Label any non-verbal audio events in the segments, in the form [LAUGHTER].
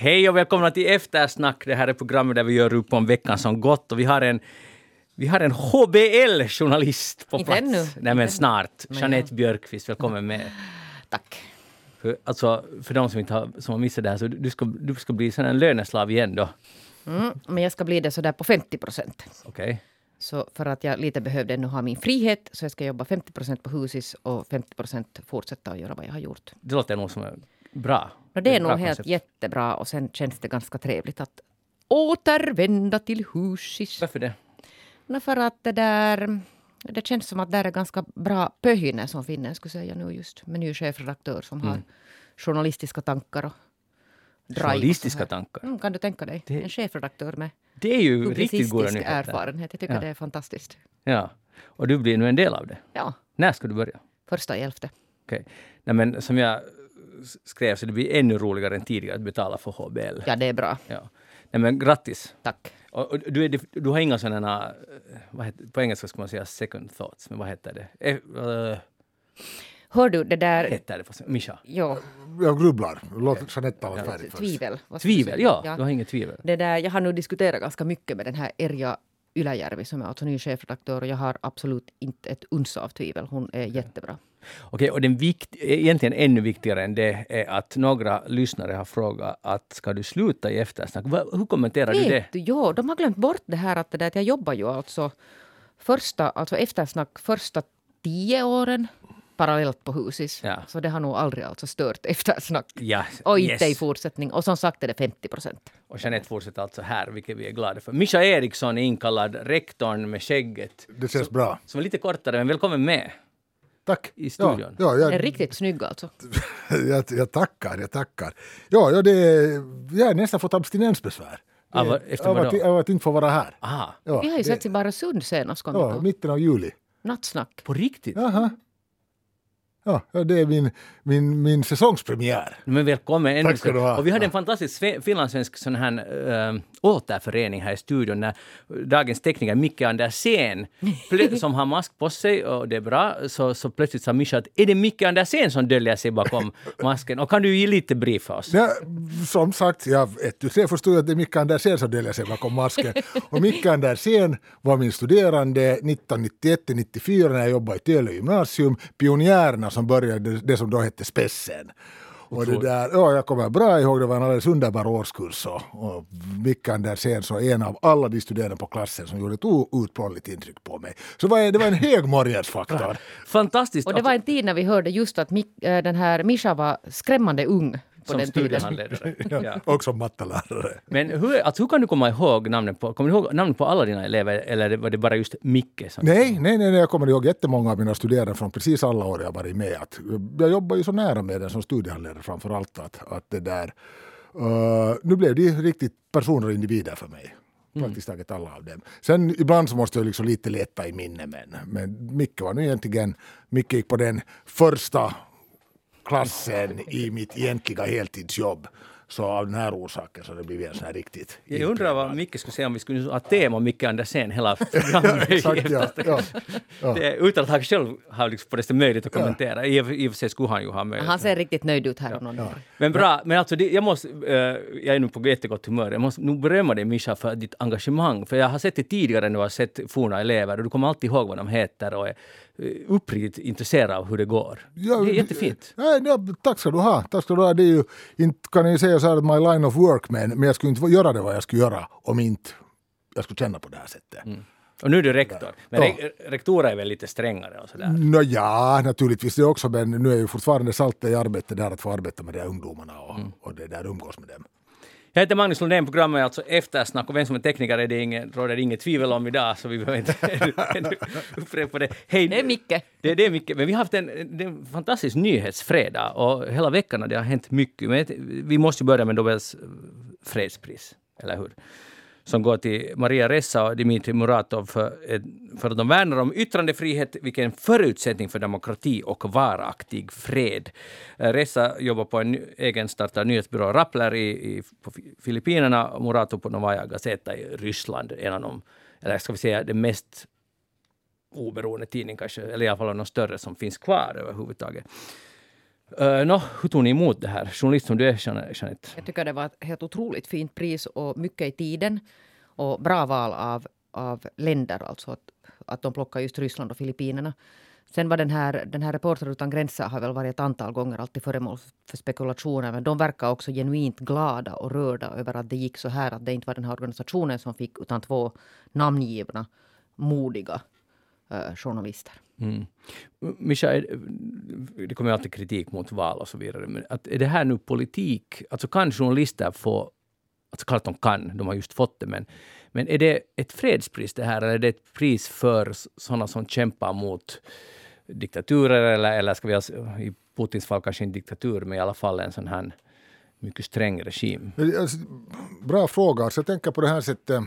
Hej och välkomna till Eftersnack. Det här är programmet där vi gör upp om veckan som gått och vi har en vi har en HBL-journalist på Inte plats. ännu. Nej men snart. Men Jeanette Björkqvist, välkommen med. [LAUGHS] Tack. För, alltså, för de som inte har, som har missat det här, så du ska, du ska bli sån en löneslav igen då. Mm, men jag ska bli det sådär på 50 procent. Okej. Så för att jag lite behövde ännu ha min frihet så jag ska jobba 50 procent på husis och 50 procent fortsätta att göra vad jag har gjort. Det låter nog som bra. Och det är bra nog helt koncept. jättebra och sen känns det ganska trevligt att återvända till husis. Varför det? No, för att det där... Det känns som att det är ganska bra pöhinne som finnen skulle säga nu just med ny chefredaktör som har journalistiska tankar och drive Journalistiska tankar. Mm, kan du tänka dig? Det- En chefredaktör med Det är ju riktigt goda nyheter. erfarenhet. Jag tycker Ja. det är fantastiskt. Ja. Och du blir nu en del av det. Ja, När ska du börja? första i elfte. Okej. Nej, men som jag s- skrev så det blir ännu roligare än tidigare att betala för HBL. Ja, det är bra. Ja. Nej, men grattis. Tack. Och, och du, är, du har inga sådana, eh, vad heter, på engelska ska man säga second thoughts, men vad heter det? Eh, eh, Hör du, det där... heter det på? Mischa? Jo, Jag grubblar. Låt Jeanette tala färdigt först. tvivel. Tvivel, säga? ja. Du har inget tvivel. Det där, jag har nu diskuterat ganska mycket med den här Erja Yläjärvi som är alltså ny chefredaktör och jag har absolut inte ett uns av tvivel. Hon är jättebra. Okej, och den vikt, egentligen ännu viktigare än det är att några lyssnare har frågat att ska du sluta i eftersnack? Hur kommenterar du det? Vet du, jo, de har glömt bort det här att, det där, att jag jobbar ju alltså första, alltså eftersnack första tio åren parallellt på husis. Ja. Så det har nog aldrig alltså stört eftersnack. Ja, Och inte i yes. fortsättning. Och som sagt är det 50 procent. Och Jeanette fortsätter alltså här, vilket vi är glada för. Mischa Eriksson är inkallad rektorn med skägget, Det känns bra. som är lite kortare, men välkommen med Tack. i studion. Ja, ja Är jag, riktigt snygg alltså. [LAUGHS] jag, jag tackar, jag tackar. Ja, ja det, jag har nästan fått abstinensbesvär. Av- efter att, av att inte få vara här. Aha, Ja, Vi har ju setts i Barösund senast. Ja, mitten av juli. Nattsnack. på riktigt? Jaha. Ja, det är min, min, min säsongspremiär. Men välkommen Tack ska du ha. Och vi hade en fantastisk sve- finlandssvensk sån här äh, återförening här i studion när dagens tekniker Micke Andersén, [LAUGHS] som har mask på sig och det är bra, så, så plötsligt sa Mischa att är det Micke Andersén som döljer sig bakom [LAUGHS] masken? Och kan du ge lite brief oss? Ja, som sagt, jag ett, tre förstod att det är Micke Andersén som döljer sig bakom masken. [LAUGHS] Och Micke Andersén var min studerande 1991-94 när jag jobbade i Tele gymnasium. Pionjärerna som började det som då hette Spessen. Och det där, ja, jag kommer bra ihåg, det var en alldeles underbar årskurs. Och, och Micke Andersén så en av alla de studerande på klassen som gjorde ett outplånligt intryck på mig. Så det var, det var en hög morgensfaktor. [LAUGHS] Fantastiskt! Och det var en tid när vi hörde just att Mik- äh, den här Mischa var skrämmande ung på som den tiden. studiehandledare. [LAUGHS] Ja, ja. Och som mattelärare. Men hur, alltså, hur kan du komma ihåg namnen på, kommer du ihåg namnen på alla dina elever eller var det bara just Micke? Som, Nej, nej, nej, nej, jag kommer ihåg jättemånga av mina studerande från precis alla år jag varit med. Att, jag jobbar ju så nära med den som studiehandledare framför allt. Att, att det där, uh, nu blev de riktigt personer och individer för mig. Praktiskt taget alla av dem. Sen ibland så måste jag liksom lite leta i minne men, men Micke var nu egentligen, Micke gick på den första klassen i mitt egentliga heltidsjobb. Så av den här orsaken så det blivit en sån här riktigt Jag undrar vad Micke skulle säga om vi skulle ha tema Micke Andersén hela [LAUGHS] programmet. Exakt, ja, ja, ja. Det, utan att han själv har liksom på det möjlighet att kommentera. I, och- för sig skulle han ju ha möjlighet. Han ser riktigt nöjd ut här någon år. Men bra, men alltså det, jag måste, eh, jag är nu på jättegott humör. Jag måste nog berömma dig Mischa för ditt engagemang. För jag har sett det tidigare när du har sett forna elever och du kommer alltid ihåg vad de heter och är uppriktigt intresserad av hur det går. Ja, det är jättefint. Ja, ja, tack ska du ha. Tack ska du ha. Det är ju, inte kan jag säga så här my line of work, men, men jag skulle inte göra det vad jag skulle göra om inte jag skulle känna på det här sättet. Och nu är du rektor. Men Ja. re, rektorer är väl lite strängare och sådär. Nå, ja, naturligtvis det också, men nu är ju fortfarande saltet i arbetet där att få arbeta med de här ungdomarna och, och det där umgås med dem. Jag heter Magnus Lundén, programmet är alltså Eftersnack och vem som är tekniker är det ingen, råder det inget tvivel om idag så vi behöver inte [LAUGHS] upprepa det. Hej, Det är Micke. Det, det är mycket, men vi har haft en, en fantastisk nyhetsfredag och hela veckan har det har hänt mycket. Men vi måste börja med Nobels fredspris, eller hur? Som går till Maria Ressa och Dmitrij Muratov för, eh, för att de värnar om yttrandefrihet, vilket är en förutsättning för demokrati och varaktig fred. Eh, Ressa jobbar på en egenstartad nyhetsbyrå, Rappler, i, i, på Filippinerna och Muratov på Novaja Gazeta i Ryssland. En av de, eller ska vi säga, det mest oberoende tidning kanske, eller i alla fall någon större som finns kvar överhuvudtaget. Uh, no, hur tog ni emot det här? Journalist som du är, Jeanette. Jag tycker det var ett helt otroligt fint pris och mycket i tiden. Och bra val av, av länder, alltså att, att de plockar just Ryssland och Filippinerna. Sen var den här, den här Reporter utan gränser har väl varit ett antal gånger alltid föremål för spekulationer. Men de verkar också genuint glada och rörda över att det gick så här. Att det inte var den här organisationen som fick utan två namngivna, modiga eh, journalister. Mm. Mischa, det kommer alltid kritik mot val och så vidare. Men att är det här nu politik? Alltså kan journalister få... Alltså klart de kan, de har just fått det, men, men är det ett fredspris det här, eller är det ett pris för sådana som kämpar mot diktaturer, eller, eller ska vi ha, i Putins fall kanske en diktatur, men i alla fall en sån här mycket sträng regim? Alltså, bra fråga. Alltså, jag tänker på det här sättet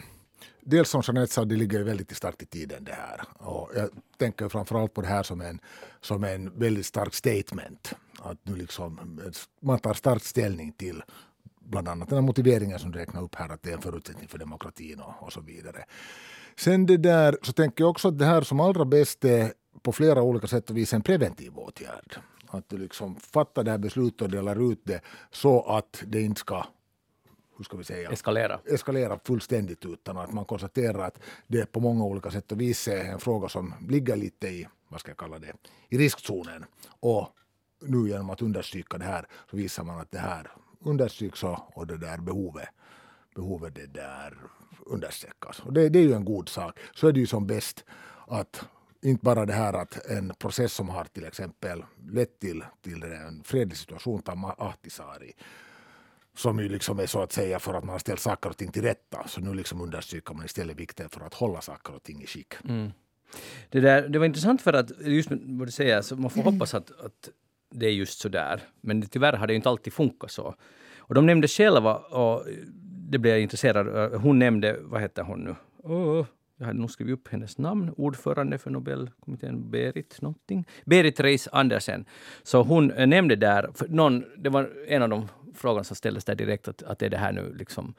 dels som Jeanette sa, det ligger väldigt starkt i tiden det här. Och jag tänker framförallt på det här som en, som en väldigt stark statement. Att nu liksom, man tar stark ställning till bland annat den här motiveringen som du räknar upp här, att det är en förutsättning för demokratin och, och så vidare. Sen det där, så tänker jag också att det här som allra bäst är på flera olika sätt och vis en preventiv åtgärd. Att du liksom fattar det här beslutet och delar ut det så att det inte ska hur ska vi säga, eskalera. eskalera fullständigt utan att man konstaterar att det på många olika sätt och vis är en fråga som ligger lite i, vad ska jag kalla det, i riskzonen. Och nu genom att understryka det här så visar man att det här understryks och det där behovet, behovet det där understreckas. Och det, det är ju en god sak. Så är det ju som bäst att inte bara det här att en process som har till exempel lett till, till en fredlig situation, Ahtisaari, som ju liksom är så att säga för att man har ställt saker och ting till rätta. Så nu liksom understryker man istället vikten för att hålla saker och ting i skick. Mm. Det, där, det var intressant för att, just vad du säger, så man får hoppas att, att det är just så där. Men tyvärr har det inte alltid funkat så. Och de nämnde själva, och det blev jag intresserad Hon nämnde, vad heter hon nu? Oh, jag hade nog skrivit upp hennes namn, ordförande för Nobelkommittén, Berit någonting. Berit Reis Andersen. Så hon nämnde där, för någon, det var en av de Frågan som ställdes där direkt, att, att är det här nu liksom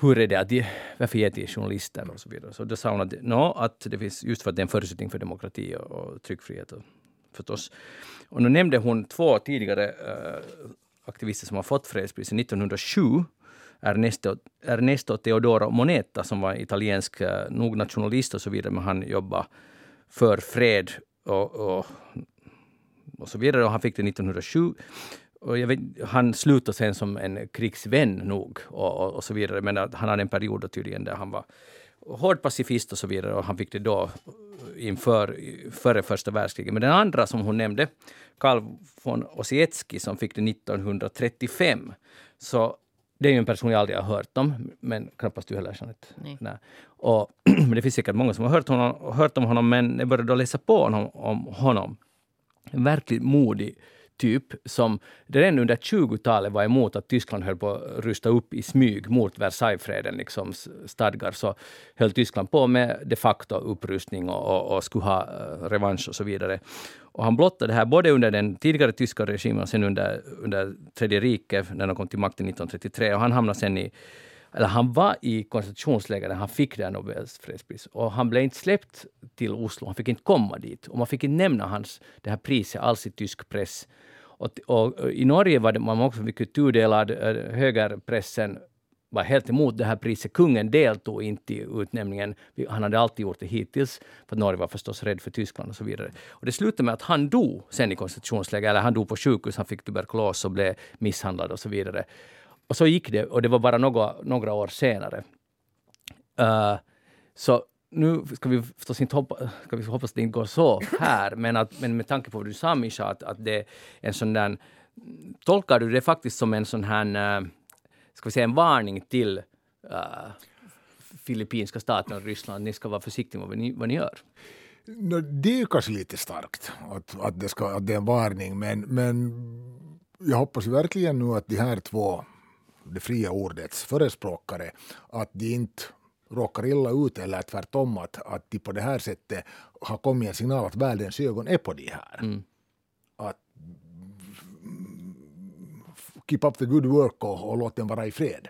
hur är det att de, varför ger till journalister och så vidare. Så då sa hon att, no, att det finns just för att det är en förutsättning för demokrati och, och tryckfrihet och, förstås. Och nu nämnde hon två tidigare äh, aktivister som har fått fredspriset. 1907 Ernesto, Ernesto Teodoro Moneta som var italiensk, eh, äh, nog nationalist och så vidare, men han jobbade för fred och, och, och så vidare. Och han fick det 1907 och vet, han slutade sen som en krigsvän nog och, och, och, så vidare. Men han hade en period då tydligen där han var hård pacifist och så vidare och han fick det då inför före första världskriget. Men den andra som hon nämnde, Karl von Ossietzky som fick det 1935. Så det är ju en person jag aldrig har hört om, men knappast du heller Jeanette. Nej. Nej. Och, [CLEARS THROAT] men det finns säkert många som har hört, honom, hört om honom, men jag började då läsa på honom, om honom. En verkligt modig typ som redan under 20-talet var emot att Tyskland höll på att rusta upp i smyg mot Versaillesfreden liksom stadgar, så höll Tyskland på med de facto upprustning och, och, och skulle ha eh, revansch och så vidare. Och han blottade det här både under den tidigare tyska regimen och sen under, under Tredje riket, när de kom till makten 1933. Och han hamnade sen i eller han var i koncentrationsläger när han fick det här Nobels fredspris. Och han blev inte släppt till Oslo, han fick inte komma dit. Och man fick inte nämna hans, det här priset alls i tysk press. Och, och, I Norge var det, man också mycket tudelad. Eh, högerpressen var helt emot det här priset. Kungen deltog inte i utnämningen. Han hade alltid gjort det hittills, för Norge var förstås rädd för Tyskland och så vidare. Och det slutade med att han dog sen i konstitutionsläget, eller han dog på sjukhus, han fick tuberkulos och blev misshandlad och så vidare. Och så gick det, och det var bara några, några år senare. Uh, så nu ska vi förstås inte hoppa, ska vi hoppas att det inte går så här, men, att, men med tanke på vad du sa Mischa, att, att det är en sån där... Tolkar du det faktiskt som en sån här, eh, ska vi säga en varning till eh, uh, filippinska staten och Ryssland, ni ska vara försiktiga med vad ni, vad ni gör? No, det är ju kanske lite starkt att, att, det, ska, att det är en varning, men, men jag hoppas verkligen nu att de här två, det fria ordets förespråkare, att de inte råkar illa ut eller tvärtom att, att de på det här sättet har kommit en signal att världens ögon är på de här. Mm. Att keep up the good work och, och låt den vara i fred.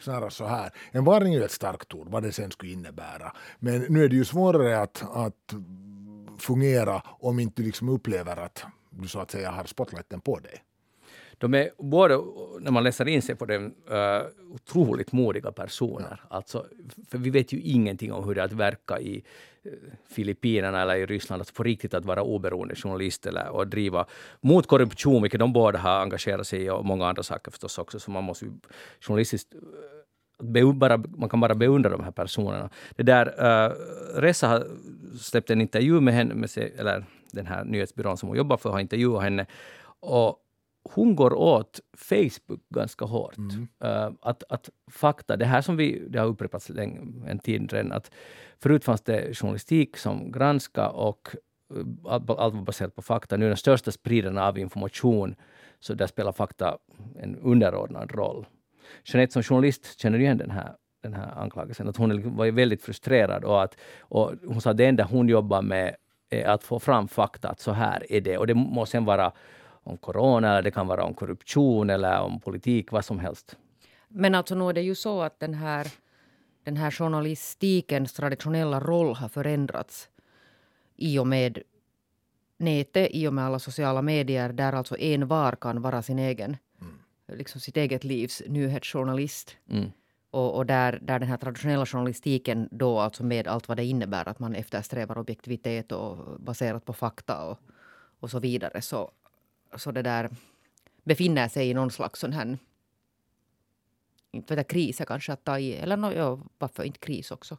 Snarare så här. En varning är ett starkt ord, vad det sen skulle innebära. Men nu är det ju svårare att, att fungera om inte liksom upplever att du så att säga har spotlighten på dig. De är både, när man läser in sig på dem, uh, otroligt modiga personer. Ja. Alltså, för vi vet ju ingenting om hur det är att verka i uh, Filippinerna eller i Ryssland, alltså på riktigt att vara oberoende journalist eller, och driva mot korruption, vilket de båda har engagerat sig i, och många andra saker förstås också. Så man måste ju journalistiskt bara, man kan bara beundra de här personerna. Det där, uh, Ressa har släppt en intervju med henne, med sig, eller den här nyhetsbyrån som hon jobbar för har intervjuat henne. Och hon går åt Facebook ganska hårt. Mm. Uh, att, att fakta, det här som vi, det har upprepats länge, en tid redan, att förut fanns det journalistik som granska och uh, allt, allt var baserat på fakta. Nu är den största spridarna av information, så där spelar fakta en underordnad roll. Jeanette som journalist känner igen den här, den här anklagelsen, att hon liksom var väldigt frustrerad och, att, och hon sa att det enda hon jobbar med är att få fram fakta, att så här är det. Och det må sen vara om corona, eller det kan vara om korruption eller om politik, vad som helst. Men alltså nu är det ju så att den här, den här journalistikens traditionella roll har förändrats i och med nätet, i och med alla sociala medier där alltså en var kan vara sin egen, mm. liksom sitt eget livs nyhetsjournalist. Mm. Och, och, där, där den här traditionella journalistiken då alltså med allt vad det innebär att man eftersträvar objektivitet och baserat på fakta och, och så vidare så, så det där befinner sig i någon slags sån här inte vet kris är kanske att ta i, eller no, ja, varför inte kris också.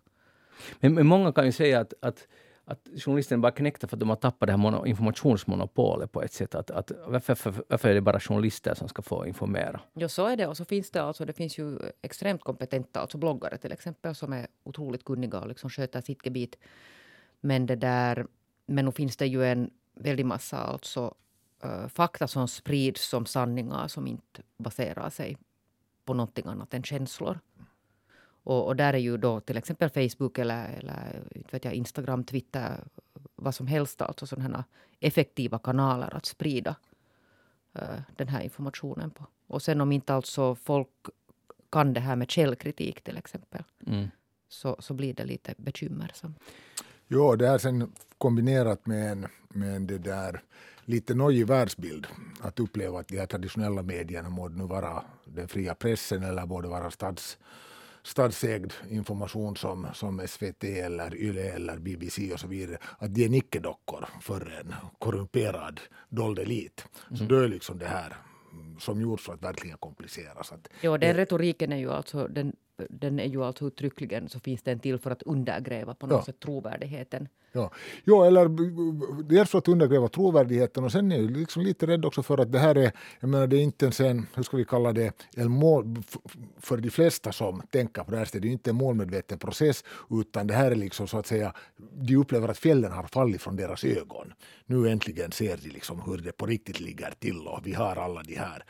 Men, men många kan ju säga att, att, att journalisterna bara knäckta för att de har tappat det här mono, informationsmonopolet på ett sätt. Att, att, varför, för, varför är det bara journalister som ska få informera? Ja, så är det. Och så finns det alltså, det finns ju extremt kompetenta alltså bloggare till exempel som är otroligt kunniga och liksom sköter sitt gebit. Men det där, men nu finns det ju en väldig massa alltså uh, fakta som sprids som sanningar som inte baserar sig på någonting annat än känslor. Och, och, där är ju då till exempel Facebook eller, eller vet jag, Instagram, Twitter, vad som helst, alltså sådana effektiva kanaler att sprida uh, den här informationen på. Och sen om inte alltså folk kan det här med källkritik till exempel, mm. så, så blir det lite bekymmersamt. Jo, det är sen kombinerat med en, med en det där lite nojig världsbild. Att uppleva att de här traditionella medierna, må nu vara den fria pressen eller må det vara stats, statsägd information som, som SVT eller YLE eller BBC och så vidare, att de är nickedockor för en korrumperad dold elit. Mm. Så då är liksom det här som gjorts för att verkligen kompliceras. Att, jo, den retoriken är ju alltså, den, den är ju alltså uttryckligen så finns den till för att undergräva på något ja. sätt trovärdigheten Ja. ja, eller dels för att undergräva trovärdigheten och sen är jag liksom lite rädd också för att det här är, jag menar det är inte ens en, hur ska vi kalla det, en mål, för de flesta som tänker på det här det är inte en målmedveten process utan det här är liksom så att säga, de upplever att fjällen har fallit från deras ögon. Nu äntligen ser de liksom hur det på riktigt ligger till och vi har alla de här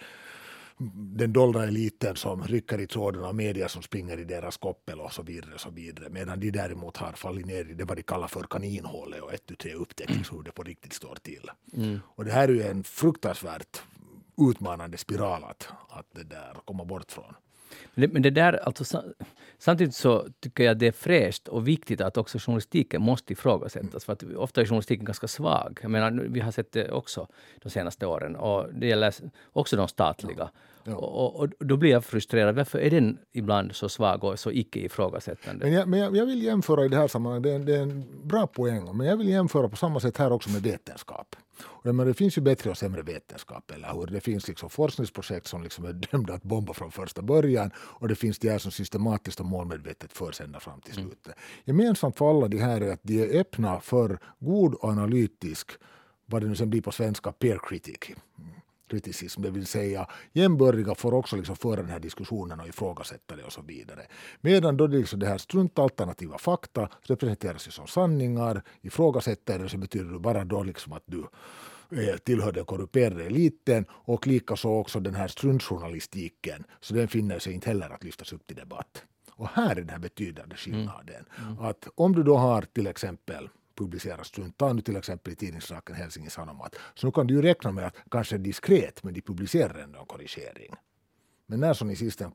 den dolda eliten som rycker i tråden av media som springer i deras koppel och så vidare. Och så vidare. Medan de däremot har fallit ner i det vad de kallar för kaninhålet och ett, tre upptäckt liksom hur det på riktigt står till. Mm. Och det här är ju en fruktansvärt utmanande spiral att, att det där komma bort från. Men det där, alltså, samtidigt så tycker jag det är fräscht och viktigt att också journalistiken måste ifrågasättas. För att ofta är journalistiken ganska svag. Jag menar, vi har sett det också de senaste åren. Och det gäller också de statliga. Ja. Och, och, då blir jag frustrerad. Varför är den ibland så svag och så icke ifrågasättande? Men jag, men jag, jag vill jämföra i det här sammanhanget, det är, det är en bra poäng, men jag vill jämföra på samma sätt här också med vetenskap. Och menar, det finns ju bättre och sämre vetenskap, eller hur? Det finns liksom forskningsprojekt som liksom är [LAUGHS] dömda att bomba från första början och det finns de här som systematiskt och målmedvetet förs ända fram till mm. slutet. Mm. Gemensamt för alla de här är att de är öppna för god analytisk, vad det nu sen blir på svenska, peer critic kriticism, det vill säga jämbördiga får också liksom föra den här diskussionen och ifrågasätta det och så vidare. Medan då det, liksom det här struntalternativa fakta representeras ju som sanningar, ifrågasätter det så betyder det bara då liksom att du eh, tillhör den korrumperade eliten och likaså också den här struntjournalistiken, så den finner sig inte heller att lyftas upp till debatt. Och här är den här betydande skillnaden. Mm. Mm. Att om du då har till exempel publiceras strunt. Ta nu till exempel i tidningssaken Helsingin Sanomat. Så nu kan du ju räkna med att kanske diskret, men de publicerar ändå en korrigering. Men när som i sista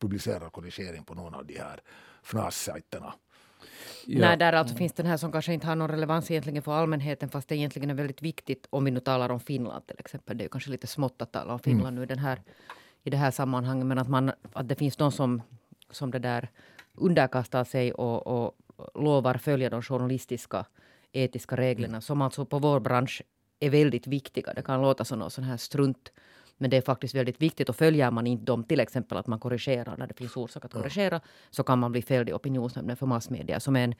publicerar korrigering på någon av de här FNAS-sajterna Ja. Nej, där alltså finns den här som kanske inte har någon relevans egentligen för allmänheten fast det egentligen är väldigt viktigt om vi nu talar om Finland till exempel. Det är kanske lite smått att tala om Finland mm. nu i, den här, i det här sammanhanget men att, man, att det finns de som, som det där underkastar sig och, och lovar följa de journalistiska etiska reglerna som alltså på vår bransch är väldigt viktiga. Det kan låta som någon sån här strunt men det är faktiskt väldigt viktigt och följer man inte dem, till exempel att man korrigerar när det finns orsak att korrigera, så kan man bli fälld i opinionsnämnden för massmedia som är en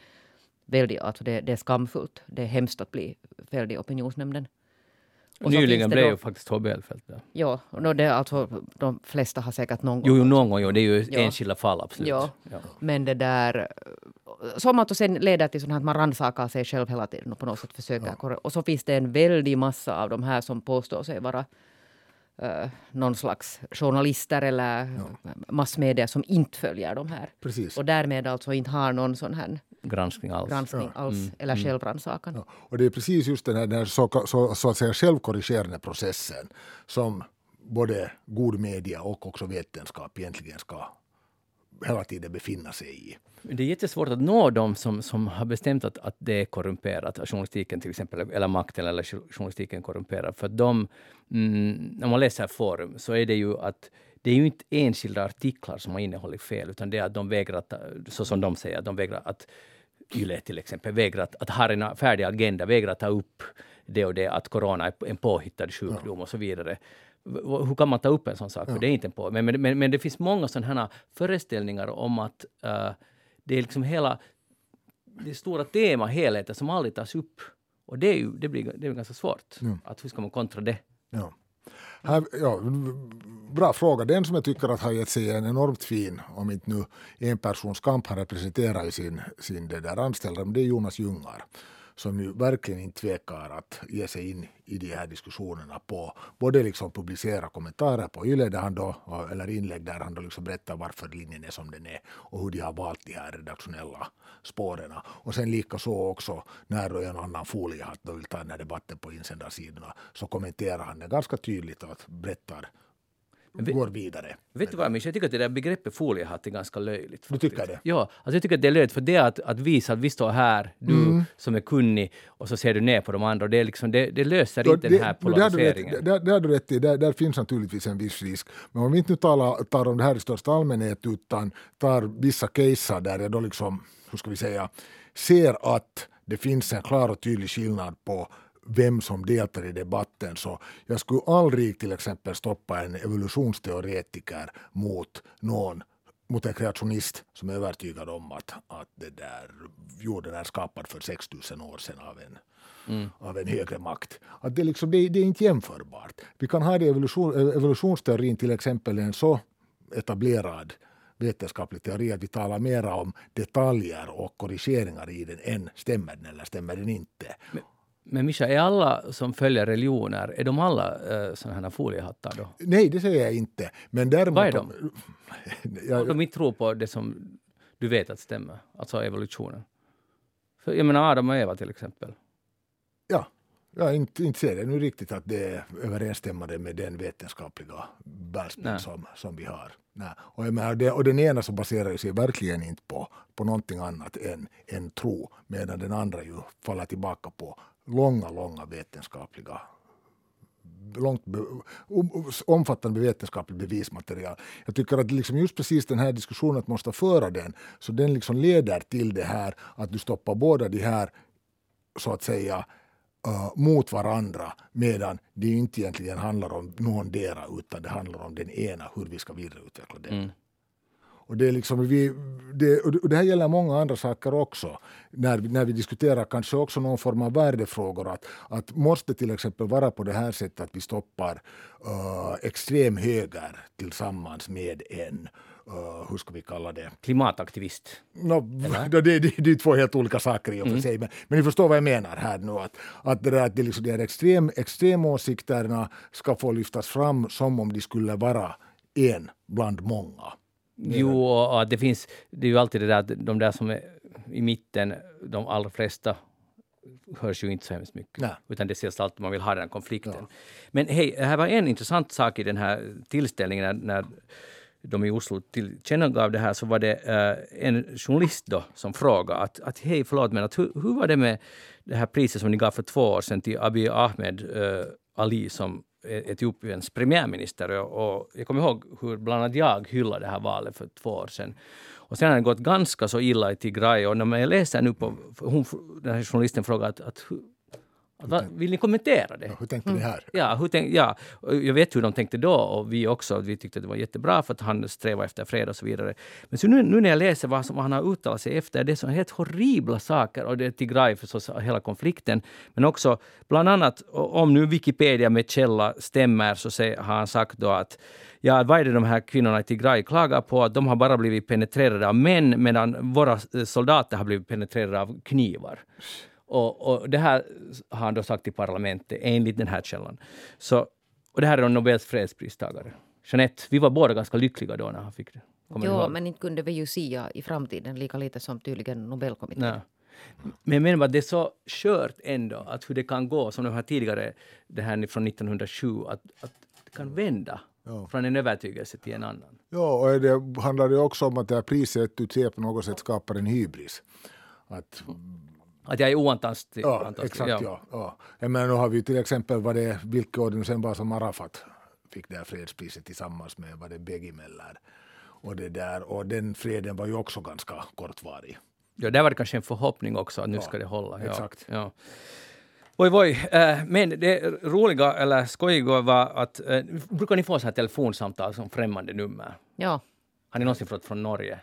väldigt, alltså det, det är skamfullt. Det är hemskt att bli fälld i opinionsnämnden. Och Nyligen blev ju faktiskt HBL fälld. Ja, och det, alltså, de flesta har säkert någon gång. Jo, jo någon gång, jo, det är ju ja. enskilda fall absolut. Ja. ja. Men det där, som att sen leder till sånt att man rannsakar sig själv hela tiden och på något sätt försöker. Ja. Och så finns det en väldig massa av de här som påstår sig vara uh, någon slags journalister eller ja. massmedia som inte följer de här. Precis. Och därmed alltså inte har någon sån här granskning alls, granskning ja. alls mm. eller mm. självrannsakan. Ja. Och det är precis just den här, den här så, så, så, att säga självkorrigerande processen som både god media och också vetenskap egentligen ska hela tiden befinna sig i. Det är jättesvårt att nå dem som, som har bestämt att, att det är korrumperat, att journalistiken till exempel, eller makten eller journalistiken korrumperad. För de, mm, när man läser forum så är det ju att det är ju inte enskilda artiklar som har innehållit fel, utan det är att de vägrar, att, så som de säger, de vägrar att YLE till exempel, vägrar att, ha en färdig agenda, vägrar ta upp det och det, att corona är en påhittad sjukdom och så vidare. Hur kan man ta upp en sån sak? Ja. För det är inte en på. Men, men, men, men det finns många sådana här föreställningar om att uh, det är liksom hela det stora tema, helheten, som aldrig tas upp. Och det är ju det blir, det är ganska svårt. Mm. Att hur ska man kontra det? Här, ja, bra fråga. Den som jag tycker att har gett sig en enormt fin, om inte nu en persons kamp han representerar i sin, sin det där anställda, det är Jonas Ljungar som ju verkligen inte tvekar att ge sig in i de här diskussionerna på både liksom publicera kommentarer på YLE där han då, eller inlägg där han då liksom berättar varför linjen är som den är och hur de har valt de här redaktionella spåren. Och sen likaså också när då en annan foliehatt vill ta den här debatten på insändarsidorna så kommenterar han det ganska tydligt och berättar går vidare. Vet du vad Mischa, jag tycker att det där begreppet foliehatt är ganska löjligt. Faktiskt. Du tycker det? Ja, alltså jag tycker att det är löjligt för det att, att visa att vi står här, du mm. som är kunnig, och så ser du ner på de andra. Det, är liksom, det, det löser Då, inte det, den här polariseringen. Det, det har du rätt i, där, där finns naturligtvis en viss risk. Men om vi inte nu talar, tar om det här i största allmänhet utan tar vissa caser där jag då liksom, hur ska vi säga, ser att det finns en klar och tydlig skillnad på vem som deltar i debatten. Så jag skulle aldrig till exempel stoppa en evolutionsteoretiker mot någon mot en kreationist som är övertygad om att, att det där, jorden är skapad för 6000 år sedan av en, mm. av en högre makt. Att det, liksom, det, det är inte jämförbart. Vi kan ha det evolution, evolutionsteorin till exempel en så etablerad vetenskaplig teori att vi talar mera om detaljer och korrigeringar i den än stämmer den eller stämmer den inte. Men, men Mischa, är alla som följer religioner, är de alla uh, sådana här foliehattar då? Nej, det säger jag inte. Men däremot... Vad är de? [LAUGHS] jag, de inte tror på det som du vet att stämmer, alltså evolutionen. För jag menar Adam och Eva till exempel. Ja, jag inte, inte ser det nu riktigt att det är överensstämmande med den vetenskapliga världsbild som, som vi har. Nej. Och, jag menar, det, och den ena så baserar sig verkligen inte på, på någonting annat än, än tro, medan den andra ju faller tillbaka på långa, långa vetenskapliga långt omfattande vetenskapligt bevismaterial. Jag tycker att liksom just precis den här diskussionen, att måste föra den, så den liksom leder till det här att du stoppar båda de här, så att säga, uh, mot varandra medan det inte egentligen handlar om någondera utan det handlar om den ena, hur vi ska vidareutveckla den. Mm. Och det, är liksom, vi, det, och det här gäller många andra saker också. När, när vi diskuterar kanske också någon form av värdefrågor. Att, att måste till exempel vara på det här sättet att vi stoppar uh, extrem höger tillsammans med en Uh, hur ska vi kalla det? Klimataktivist? No, [LAUGHS] det, det, det, det är två helt olika saker i och för mm. sig. Men, men ni förstår vad jag menar här nu. Att, att det, där, att det, liksom, de här extrem, extremåsikterna ska få lyftas fram som om de skulle vara en bland många. Jo, och det finns, det är ju alltid det där att de där som är i mitten, de allra flesta hörs ju inte så hemskt mycket. Nej. Utan det ses alltid man vill ha den konflikten. Ja. Men hej, här var en intressant sak i den här tillställningen när, när de i Oslo tillkännagav det här så var det uh, en journalist då som frågade att, att hej förlåt men att hur, hur var det med det här priset som ni gav för två år sedan till Abiy Ahmed uh, Ali som Etiopiens premiärminister. Och, jag kommer ihåg hur bland annat jag hyllade det här valet för två år sedan. Och sen har det gått ganska så illa i Tigray och när jag läser nu på... Hon, den här journalisten frågar att, att Va, vill ni kommentera det? Ja, hur tänkte ni här? Ja, hur tänk, ja, jag vet hur de tänkte då och vi också. Vi tyckte att det var jättebra för att han strävar efter fred och så vidare. Men så nu, nu när jag läser vad som han har uttalat sig efter, det är så helt horribla saker. Och det är Tigray förstås, hela konflikten. Men också bland annat, om nu Wikipedia med källa stämmer, så har han sagt då att ja, vad är det de här kvinnorna i Tigray klagar på? Att de har bara blivit penetrerade av män medan våra soldater har blivit penetrerade av knivar. Och, och, det här har han då sagt i parlamentet, enligt den här källan. Så, och det här är Nobels fredspristagare. Jeanette, vi var båda ganska lyckliga då när han fick det. Jo, men inte kunde vi ju sia i framtiden lika lite som tydligen Nobelkommittén. Nej. Men jag menar bara, det är så skört ändå, att hur det kan gå, som de här tidigare, det här från 1907, att, att det kan vända ja. från en övertygelse till en annan. Ja, och det handlar ju också om att det här priset du på något sätt skapar en hybris. Att att jag är oantastlig. Ja, exakt. Ja. Ja, ja. Jag menar, nu har vi till exempel vad det, vilka år det sen var som Arafat fick det här fredspriset tillsammans med vad det Begimeller. Och, det där, och den freden var ju också ganska kortvarig. Ja, där var det kanske en förhoppning också att nu ja, ska det hålla. Ja, exakt. Ja. Oj, oj. Äh, men det roliga eller skojiga var att äh, brukar ni få så här telefonsamtal som främmande nummer? Ja. Har ni någonsin fått från Norge?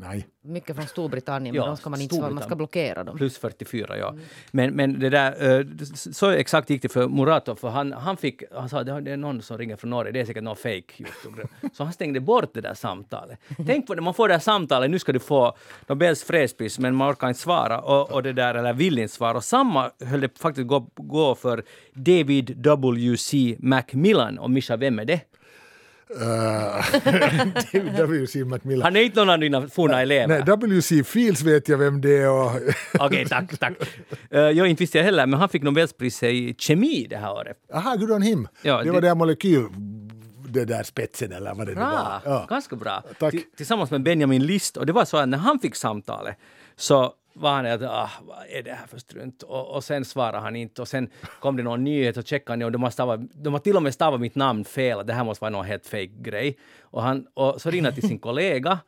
Nej. Mycket från Storbritannien, men de ska man inte svara, man ska blockera dem. Plus 44, ja. Mm. Men, men det där, eh, så exakt gick det för Muratov, för han, han fick, han sa det är någon som ringer från Norge, det är säkert någon fake [LAUGHS] Så han stängde bort det där samtalet. Tänk på det, man får det där samtalet, nu ska du få Nobels fredspris, men man orkar inte svara, och, och det där, eller vill inte svara. Och samma höll det faktiskt gå, gå för David W.C. Macmillan, och Mischa, vem är det? [LAUGHS] W.C. Macmillan. Han är inte någon av dina forna elever? Nej, W.C. Fields vet jag vem det är. [LAUGHS] Okej, okay, tack, tack. Uh, jag inte visste jag heller, men han fick Nobelpriset i kemi det här året. Aha, good on him. Ja, det var det molekyl det där spetsen eller vad det bra, var. Ja. Ganska bra. Tack. Tillsammans med Benjamin List. Och det var så att när han fick samtalet så var han att ah, vad är det här för strunt? Och, och sen svarade han inte och sen kom det någon nyhet och checkade han och de har, stavat, de har till och med stavat mitt namn fel, det här måste vara någon helt fake grej. Och, han, och så ringde han till sin [LAUGHS] kollega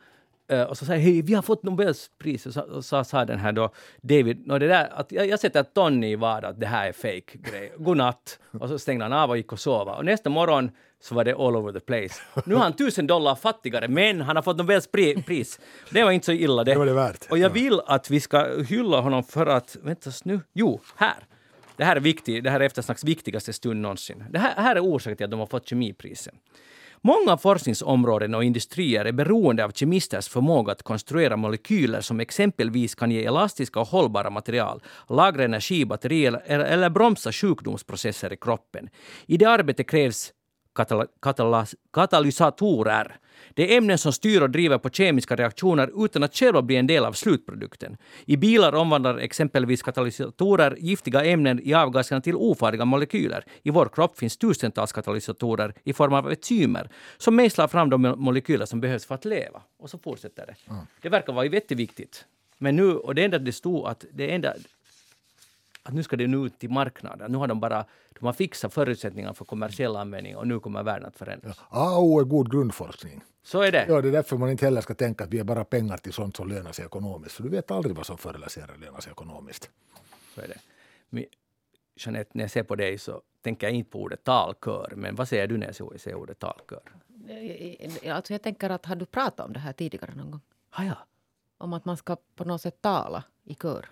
Uh, och så sa hej, vi har fått Nobelpris. Och så, och så sa den här då, David, no, det där, att jag, jag sätter Tony i vad att det här är fake grej. Godnatt. Och så stängde han av och gick och sova. Och nästa morgon så var det all over the place. Nu är han tusen dollar fattigare, men han har fått Nobels pris. Det var inte så illa det. Det var det värt. Och jag vill att vi ska hylla honom för att, vänta nu, jo, här. Det här är viktigt, det här är eftersnacks viktigaste stund någonsin. Det här, här är orsaken till att de har fått kemipriset. Många forskningsområden och industrier är beroende av kemisters förmåga att konstruera molekyler som exempelvis kan ge elastiska och hållbara material, lagra energi i batterier eller bromsa sjukdomsprocesser i kroppen. I det arbetet krävs katalysatorer. Det är ämnen som styr och driver på kemiska reaktioner utan att själva bli en del av slutprodukten. I bilar omvandlar exempelvis katalysatorer giftiga ämnen i avgaserna till ofarliga molekyler. I vår kropp finns tusentals katalysatorer i form av enzymer som mejslar fram de molekyler som behövs för att leva. Och så fortsätter det. Mm. Det verkar vara jätteviktigt. Men nu, och det enda det stod att det enda att nu ska det nu ut till marknaden. Nu har de bara de har fixat förutsättningar för kommersiell användning och nu kommer världen att förändras. Ja, AO är god grundforskning. Så är det. Ja, det är därför man inte heller ska tänka att vi är bara pengar till sånt som lönar sig ekonomiskt. För du vet aldrig vad som förr eller senare lönar sig ekonomiskt. Så är det. Men, Jeanette, när jag ser på dig så tänker jag inte på ordet talkör. Men vad säger du när jag ser ordet talkör? Alltså jag tänker att har du pratat om det här tidigare någon gång? Ah, ja. Om att man ska på något sätt tala i kör.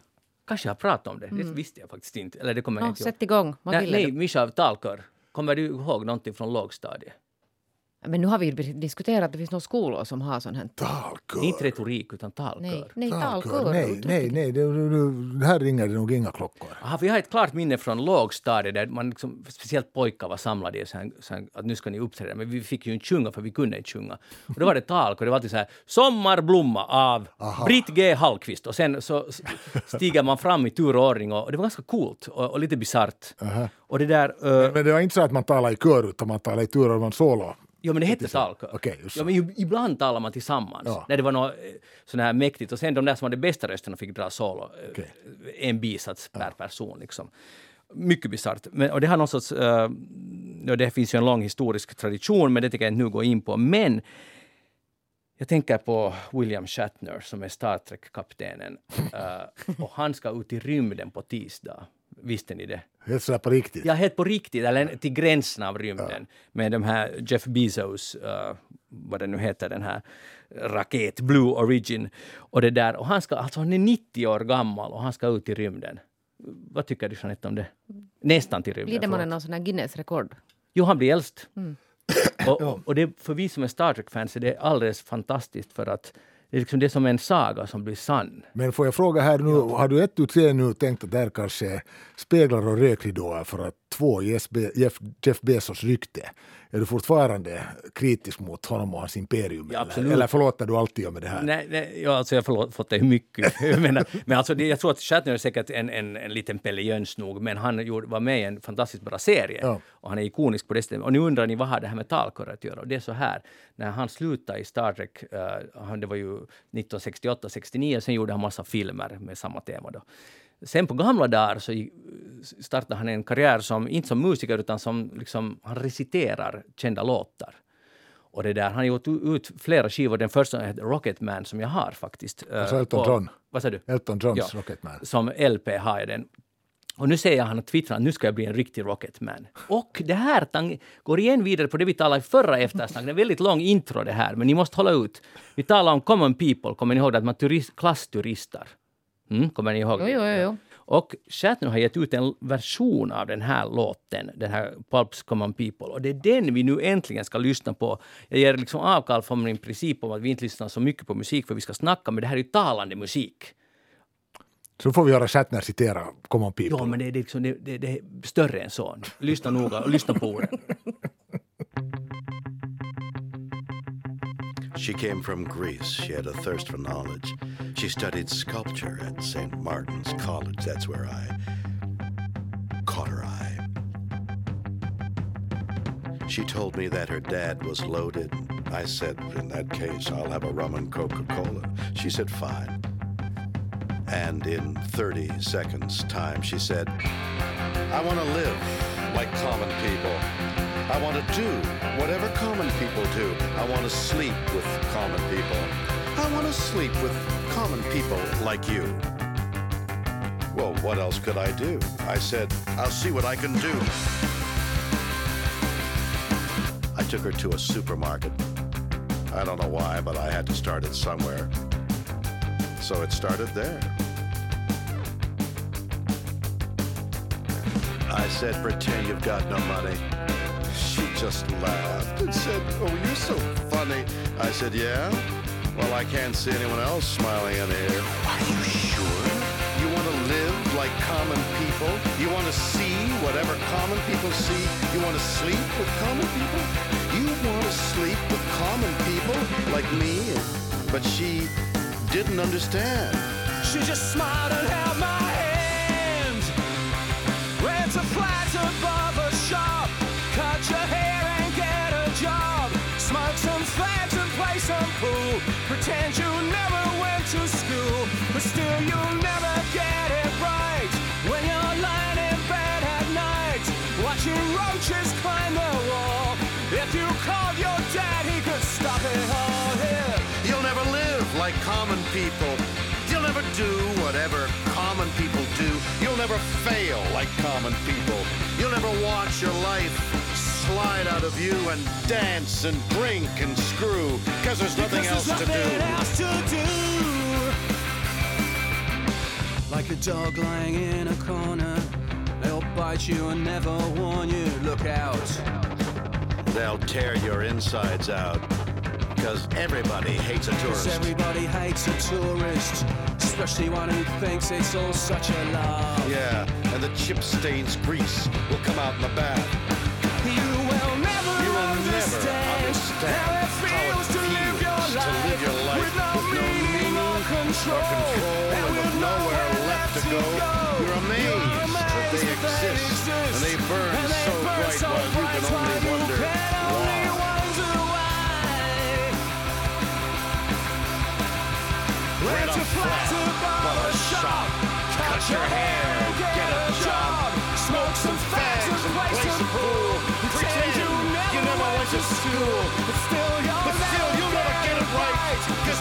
Kanske jag pratat om det. Mm. Det visste jag faktiskt inte. Eller det kommer jag inte Sätt igång. Vad nej, nej Mischa, talkör. Kommer du ihåg någonting från lågstadiet? Men nu har vi diskuterat att det finns några skolor som har sån här... Talkör! Inte retorik, utan talkör. Nej, nej talkör. Nej, nej, nej. Det, det, här ringer det nog inga klockor. Aha, vi har ett klart minne från lågstadiet där man liksom, speciellt pojkar var samlade i så här, så här, att nu ska ni uppträda. Men vi fick ju inte sjunga för vi kunde inte sjunga. Och då var det talkör. Det var alltid så här Sommarblomma av Aha. Britt G Hallqvist. Och sen så stiger man fram i tur och ordning och, och det var ganska coolt och, och lite bisarrt. Och det där... Uh, men, men det var inte så att man talade i kör utan man talade i tur och man solo Ja, men det hette talkör. Ja, så. men ibland talar man tillsammans. Ja. När det var något eh, sån här mäktigt. Och sen de där som hade bästa rösterna fick dra solo. eh, Okej. En bisats per person liksom. Mycket bisarrt. Och det har någon sorts... ja, det finns ju en lång historisk tradition, men det tänker jag inte nu gå in på. Men jag tänker på William Shatner som är Star Trek-kaptenen. Eh, och han ska ut i rymden på tisdag. Visste ni det? Helt sådär på riktigt. Ja, helt på riktigt, eller till gränsen av rymden. Med de här Jeff Bezos, uh, vad det nu heter, den här raket, Blue Origin. Och det där. Och han, ska, alltså han är 90 år gammal och han ska ut i rymden. Vad tycker du Jeanette om det? Nästan till rymden. Blir det man någon sån här Guinness-rekord? Jo, han blir äldst. Och, och det, för vi som är Star Trek-fans är det alldeles fantastiskt för att det är, liksom, det som en saga som blir sann. Men får jag fråga här nu, har du ett tu tre nu tänkt att där kanske är speglar och rökridåer för att två Jeff, Be- Jeff, Jeff Bezos rykte? Är du fortfarande kritisk mot honom och hans imperium? Ja, eller, eller förlåter du alltid med det här? Nej, nej ja, alltså jag har förlåt, fått det mycket. [LAUGHS] Menar, men alltså, det, jag tror att Shatner är säkert en, en, en liten Pelle Jöns nog, men han gjorde, var med i en fantastiskt bra serie. Ja. Och han är ikonisk på det stället. Och nu undrar ni, vad har det här med talkör att göra? Och det är så här, när han slutade i Star Trek, han, det var ju 1968-69, sen gjorde han massa filmer med samma tema då. Sen på gamla dagar så startade han en karriär som, inte som musiker, utan som liksom, han reciterar kända låtar. Och det där, han har gjort ut flera skivor. Den första heter Rocketman som jag har faktiskt. eh, Alltså Elton John. Vad sa du? Elton Johns Ja. Rocketman. Som LP har jag den. Och nu säger han och twittrar att nu ska jag bli en riktig Rocketman. Och det här går igen vidare på det vi talade i förra eftersnacket. Det är en väldigt lång intro det här, men ni måste hålla ut. Vi talar om common people, kommer ni ihåg det? Att man turist, klassturistar. Mm, kommer ni ihåg? Jo, jo, jo, jo. Och Shatner har gett ut en version av den här låten, den här Pulps Common People. Och det är den vi nu äntligen ska lyssna på. Jag ger liksom avkall från min princip om att vi inte lyssnar så mycket på musik för vi ska snacka, men det här är ju talande musik. Så får vi höra Shatner citera Common People. Ja, men det är, liksom, det, det, det är större än så. Lyssna noga och lyssna på orden. She came from Greece. She had a thirst for knowledge. She studied sculpture at St. Martin's College. That's where I caught her eye. She told me that her dad was loaded. I said, In that case, I'll have a rum and Coca Cola. She said, Fine. And in 30 seconds' time, she said, I want to live like common people. I want to do whatever common people do. I want to sleep with common people. I want to sleep with common people like you. Well, what else could I do? I said, I'll see what I can do. I took her to a supermarket. I don't know why, but I had to start it somewhere. So it started there. I said, pretend you've got no money. She just laughed and said, Oh, you're so funny. I said, Yeah? Well, I can't see anyone else smiling in here. Are you sure? You want to live like common people? You want to see whatever common people see? You want to sleep with common people? You want to sleep with common people like me? But she didn't understand. She just smiled and held my Pretend you never went to school. But still you'll never get it right. When you're lying in bed at night. Watching roaches climb the wall. If you called your dad, he could stop it all here. You'll never live like common people. You'll never do whatever common people do. You'll never fail like common people. You'll never watch your life slide out of you and dance and drink and screw because there's nothing Because else to there's nothing do. else to do. Like a dog lying in a corner, they'll bite you and never warn you. Look out. They'll tear your insides out because everybody hates a 'Cause tourist. everybody hates a tourist, especially one who thinks it's all such a laugh. Yeah, and the chip stains grease will come out in the bath. Understand, how it feels to live your to life, live your life with no with no meaning meaning or control, or control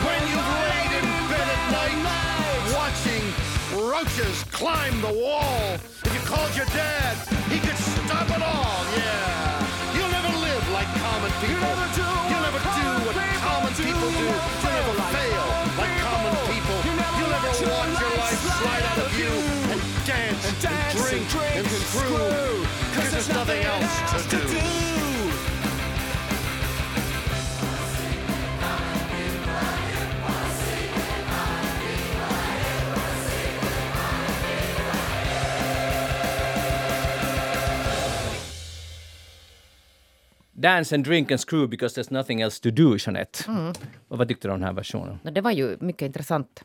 when you've laid in bed at night, watching roaches climb the wall, if you called your dad, he could stop it all. Yeah. You'll never live like common people. never do You'll never do what common people do. You'll never fail like common people. You'll never watch your life slide out of you and dance and dance drink and screw. Because there's nothing else to do. Dance and drink and screw because there's nothing else to do, Jeanette. Mm. Och vad tyckte du om den här versionen? No, det var ju mycket intressant.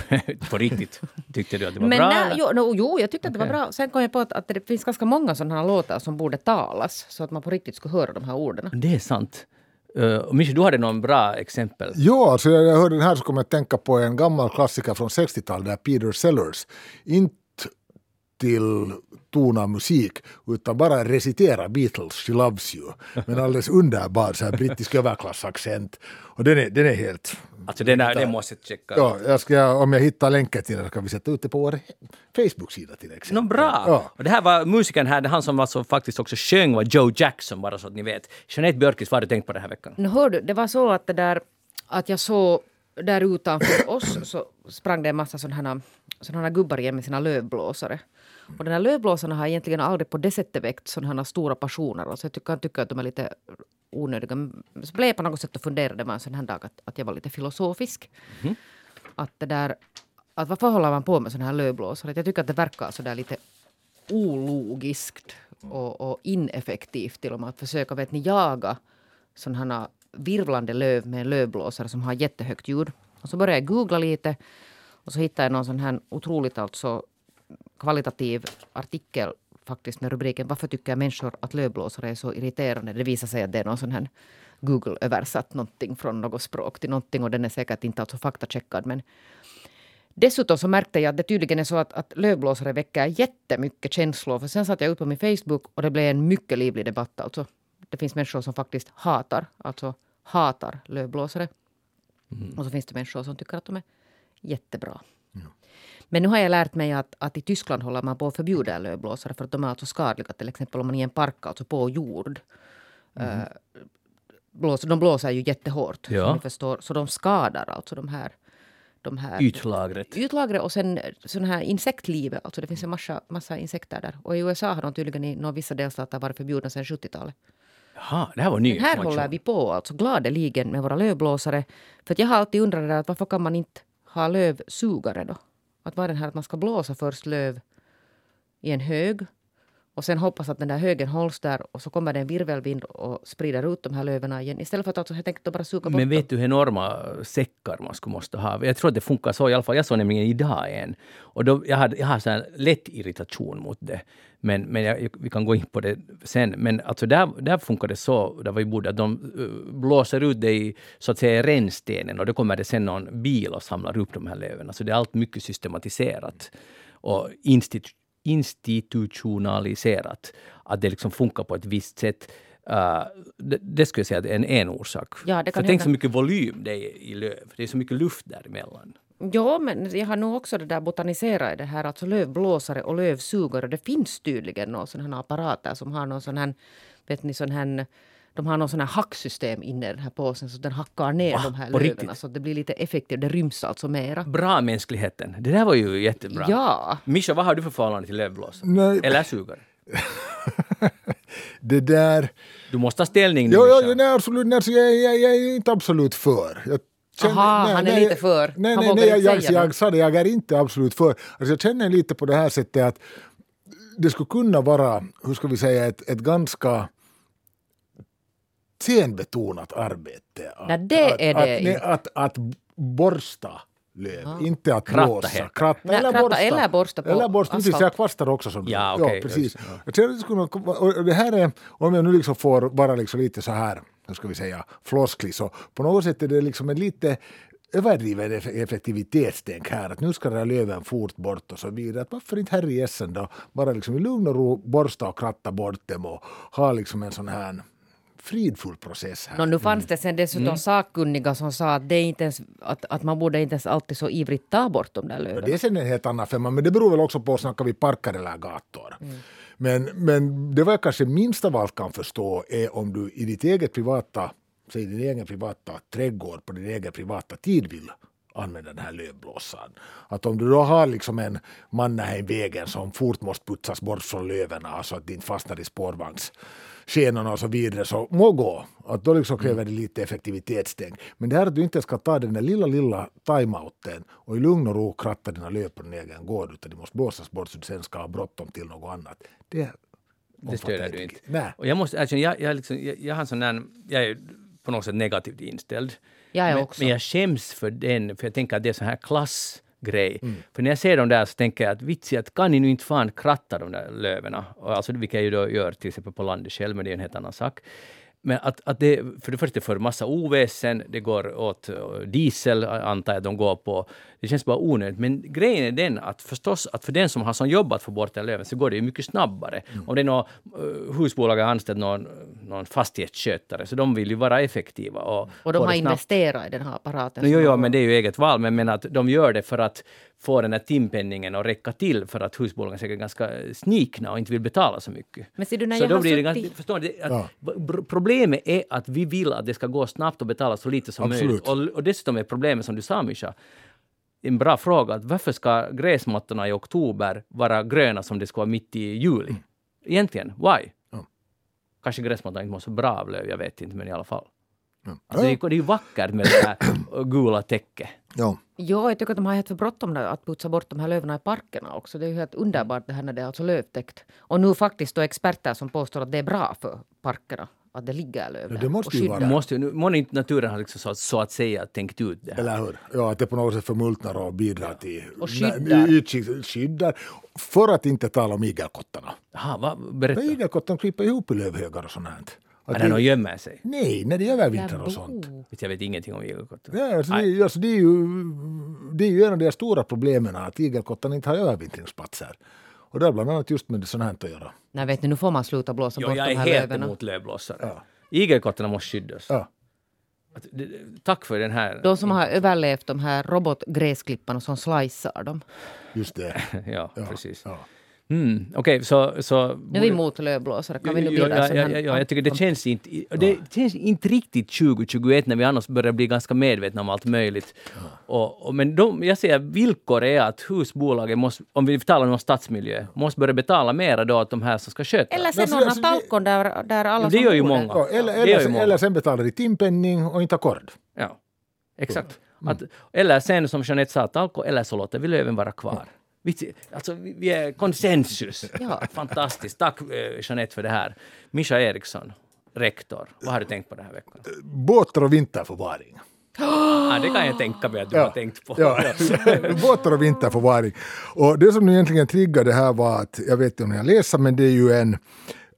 [LAUGHS] På riktigt? Tyckte du att det var Men bra? nej, jo, no, jo, jag tyckte att det var bra. Sen kom jag på att, att det finns ganska många sådana här låtar som borde talas så att man på riktigt skulle höra de här orden. Det är sant. Uh, och Mischa, du hade någon bra exempel. Ja, alltså jag hörde den här så kom jag att tänka på en gammal klassiker från 60-talet, där Peter Sellers inte till tona musik utan bara recitera Beatles, She loves you. Men alldeles underbar så här brittisk överklassaccent. Och den är, den är helt... Alltså den, där, den måste jag checka. Ja, jag ska, om jag hittar länken till den så kan vi sätta ut det på vår Facebook-sida till exempel. Nå bra! Ja. Och det här var musikern här, han som alltså faktiskt också sjöng var Joe Jackson, bara så att ni vet. Jeanette Björkis, vad har du tänkt på den här veckan? No, hör du, det var så att det där att jag såg där utanför oss så sprang det en massa sådana här, sådana här gubbar igen med sina lövblåsare. Och den här lövblåsarna har egentligen aldrig på det sättet väckt sådana stora passioner. Alltså jag tycker, kan tycka att de är lite onödiga. Men Så blev jag på något sätt och funderade en sån här dag att, att jag var lite filosofisk. Att det där, att varför håller man på med sådana här lövblåsare? Jag tycker att det verkar så där lite ologiskt och, och ineffektivt till och med att försöka vet ni, jaga sådana här virvlande löv med en lövblåsare som har jättehögt ljud. Och så började jag googla lite och så hittade jag någon sån här otroligt alltså kvalitativ artikel faktiskt med rubriken Varför tycker människor att lövblåsare är så irriterande? Det visar sig att det är någon sån här Google-översatt någonting från något språk till någonting och den är säkert inte alltså faktacheckad men Dessutom så märkte jag att det tydligen är så att, att lövblåsare väcker jättemycket känslor. För sen satt jag upp på min Facebook och det blev en mycket livlig debatt. Alltså. Det finns människor som faktiskt hatar, alltså hatar lövblåsare. Och så finns det människor som tycker att de är jättebra. Men nu har jag lärt mig att, att i Tyskland håller man på att förbjuda lövblåsare för att de är alltså skadliga. Till exempel om man i en park, alltså på jord, eh, blåser, de blåser ju jättehårt. Ja. Som ni förstår, så de skadar alltså de här, de här Ytlagret. Utlagret och sen sån här insektlivet. Alltså det finns en massa, massa insekter där. Och i USA har de tydligen i några vissa delstater varit förbjudna sedan 70-talet. Jaha, det här var ny Men här håller vi på alltså gladeligen med våra lövblåsare. För att jag har alltid undrat där att varför kan man inte ha lövsugare då? Att vara den här att man ska blåsa först löv i en hög och sen hoppas att den där högen hålls där och så kommer det en virvelvind och sprider ut de här löven igen. Istället för att alltså helt enkelt bara suga bort Men dem. vet du hur enorma säckar man skulle måste ha? Jag tror att det funkar så i alla fall. Jag såg nämligen idag en. Och då, jag, hade, jag har så här lätt irritation mot det. Men, men jag, vi kan gå in på det sen. Men alltså där, där funkar det så, där vi bodde, att de uh, blåser ut det i så att säga rännstenen och då kommer det sen någon bil och samlar upp de här löven. Alltså det är allt mycket systematiserat och institu institutionaliserat. Att det liksom funkar på ett visst sätt. Uh, det, det skulle jag säga är en, en orsak. Ja, För tänk så mycket volym det är i löv. Det är så mycket luft däremellan. Ja, men jag har nog också det där botaniserat i det här, alltså lövblåsare och lövsugare. Det finns tydligen några sådana här apparater som har någon sån här, vet ni, sån här de har någon sån här hacksystem inne i den här påsen så den hackar ner Va? de här löven. Så det blir lite effektivt. Det ryms alltså mera. Bra mänskligheten. Det där var ju jättebra. Ja. Mischa, vad har du för förhållande till lövblåsare? Nej. Eller sugare? [LAUGHS] Det där... Du måste ta ställning nu, Jo, jo, Mischa. nej, absolut, nej, jag, jag, jag är inte absolut för. Jag Aha, han är lite för. Nej, Han nej, nej jag, inte jag, jag det. sa det, jag är inte absolut för. Alltså, jag känner lite på det här sättet att det skulle kunna vara, hur ska vi säga, ett, ett ganska senbetonat arbete. Att, Nej, det är att, det Att, nej, inte. att, att borsta löv, inte att Kratta blåsa. heter. Kratta, Nej, kratta eller borsta på Eller borsta, precis, asfalt. jag kvastar också som du. Ja, okej, precis. just, ja. Det och här är, om jag nu liksom får bara liksom lite så här, hur ska vi säga, flosklig, så på något sätt är det liksom en lite överdriven eff- effektivitetstänk här. Att nu ska den här löven fort bort och så vidare. Att varför inte här i essen då bara liksom i lugn och ro borsta och kratta bort dem och ha liksom en sån här fridfull process här. Nå, nu fanns det sen dessutom Mm. sakkunniga som sa att, det inte ens, att, att man borde inte ens alltid så ivrigt ta bort de där löven. det är sen en helt annan femma, men det beror väl också på, snackar vi parker eller gator? Men, men det var jag kanske minst av allt kan förstå är om du i ditt eget privata, säg din egen privata trädgård på din egen privata tid vill använda den här lövblåsaren. Att om du då har liksom en Mannerheimvägen som fort måste putsas bort från löven så att det inte fastnar i spårvagnsskenorna och så vidare så må gå. Att då liksom kräver det lite effektivitetstänk. Men det här att du inte ska ta den där lilla, lilla timeouten och i lugn och ro kratta dina löv på din egen gård utan det måste blåsas bort så du sen ska ha bråttom till något annat. Det, Det stöder du inte. Nej. Och jag måste erkänna, jag, jag, liksom, jag, jag har en sån där, jag är på något sätt negativt inställd. Jag är men, också. men jag skäms för den, för jag tänker att det är sån här klassgrej. Mm. För när jag ser dem där så tänker jag att vitsi, att kan ni nu inte fan kratta de där löven? Och Alltså, vilket jag ju då gör till exempel på landet själv, men det är en helt annan sak. Men att, att det, för det första för massa oväsen, det går åt eh, diesel, antar jag de går på. Det känns bara onödigt. Men grejen är den att förstås att för den som har som jobb att få bort den löven så går det ju mycket snabbare. Mm. Om det är något uh, husbolag har anställt någon, någon fastighetsskötare så de vill ju vara effektiva. Och, Och de har investerat i den här apparaten. No, jo, jo, men det är ju eget val. Men, men att de gör det för att få den här timpenningen att räcka till för att husbolagen är säkert ganska snikna och inte vill betala så mycket. Men ser du, när så jag då har blir det ganska, förstår att Ja. Problemet är att vi vill att det ska gå snabbt och betala så lite som Absolut. möjligt. Och, och dessutom är problemet som du sa Mischa, en bra fråga, att varför ska gräsmattorna i oktober vara gröna som det ska vara mitt i juli? Egentligen, why? Ja. Kanske gräsmattan inte mår så bra av löv, jag vet inte, men i alla fall. Ja. Alltså, det, är, det är ju vackert med det här [CLEARS THROAT] gula täcket. Ja. Ja, jag tycker att de har helt för bråttom att putsa bort de här löven i parkerna också. Det är ju helt underbart det här när det är alltså lövtäckt. Och nu faktiskt då experter som påstår att det är bra för parkerna att det ligger löv Ja, där det måste och ju vara. Måste, ju- nu, må inte naturen ha liksom så, så att säga tänkt ut det här. Eller hur? Ja, att det på något sätt förmultnar och bidrar till... Och skyddar. Skyddar. För att inte tala om igelkottarna. Jaha, va? Berätta. igelkottarna kryper ihop i lövhögar och sånt här. Att Är det- det någon gömmer sig? Nej, när det övervintrar och sånt. Jag vet ingenting om igelkottar. Ja, alltså det, alltså det, är ju, det är ju en av de stora problemen att igelkottarna inte har övervintringsplatser. Och det har bland annat just med sånt här att göra. Nej, vet ni, nu får man sluta blåsa Jo, bort jag de är här helt löven. emot lövblåsare. Ja. Igelkottarna måste skyddas. Ja. Att det- Tack för den här... De som har överlevt de här robotgräsklipparna som slicear dem. Just det. [LAUGHS] ja, Ja, precis. Ja. Mm, Okej, så... så Nu är vi emot lövblåsare. Kan vi nu bilda ja, ja, ja, ja, jag tycker det känns inte, det känns inte riktigt 2021 när vi annars börjar bli ganska medvetna om allt möjligt. Och, och, men de, jag säger villkor är att husbolagen måste, om vi talar om stadsmiljö, måste börja betala mera då åt de här som ska sköta. Eller sen ordna alltså, det- talkon där, där alla Det som gör ju många. Ja, eller, Det gör ju eller, många. eller sen betalar de timpenning och inte ackord. Ja, exakt. Att, eller sen som Jeanette sa, talko, eller så låter vi löven vara kvar. Vi, alltså, vi är konsensus. [LAUGHS] Ja. Fantastiskt. Tack eh, Jeanette för det här. Mischa Eriksson, rektor. Vad har du tänkt på den här veckan? Båtar och vinterförvaring. [GASPS] Ah, det kan jag tänka mig att du har tänkt på. Ja, [LAUGHS] båtar och vinterförvaring. Och det som egentligen triggade det här var att, jag vet inte om jag läser, men det är ju en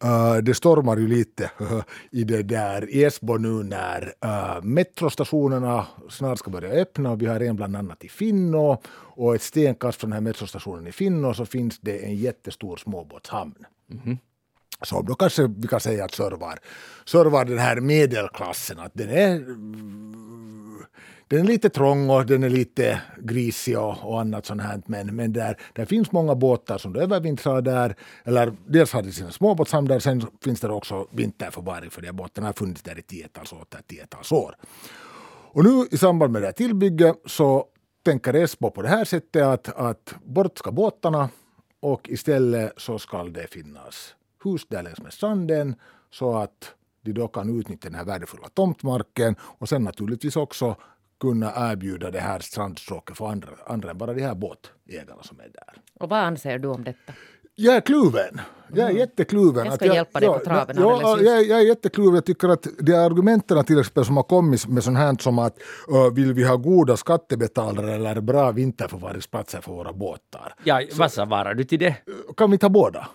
Uh, det stormar ju lite [LAUGHS] i det där i Esbo nu när uh, metrostationerna snart ska börja öppna och vi har en bland annat i Finno och ett stenkast från den här metrostationen i Finno så finns det en jättestor småbåtshamn. Som då kanske vi kan säga att servar, servar den här medelklassen. Att den är den är lite trång och den är lite grisig och, och annat sånt här. Men, men där, där finns många båtar som övervintrar där. Eller dels har de sina småbåtshamn där, sen finns det också vinterförvaring för de här båtarna har funnits där i tiotals år, tiotals år. Och nu i samband med det här tillbygget så tänker Esbo på det här sättet att, att bort ska båtarna och istället så ska det finnas hus där längs med stranden så att de då kan utnyttja den här värdefulla tomtmarken och sen naturligtvis också kunna erbjuda det här strandstråket för andra, andra än bara de här båtägarna som är där. Och vad anser du om detta? Jag är kluven. Jag är jättekluven. Mm. Jag ska Att hjälpa dig på traven Ja, alldeles jag, jag är jättekluven. Jag tycker att de argumenten till exempel som har kommit med sånt här som att uh, vill vi ha goda skattebetalare eller bra vinterförvaringsplatser för våra båtar. Ja, vad svarar du till det? Kan vi ta båda?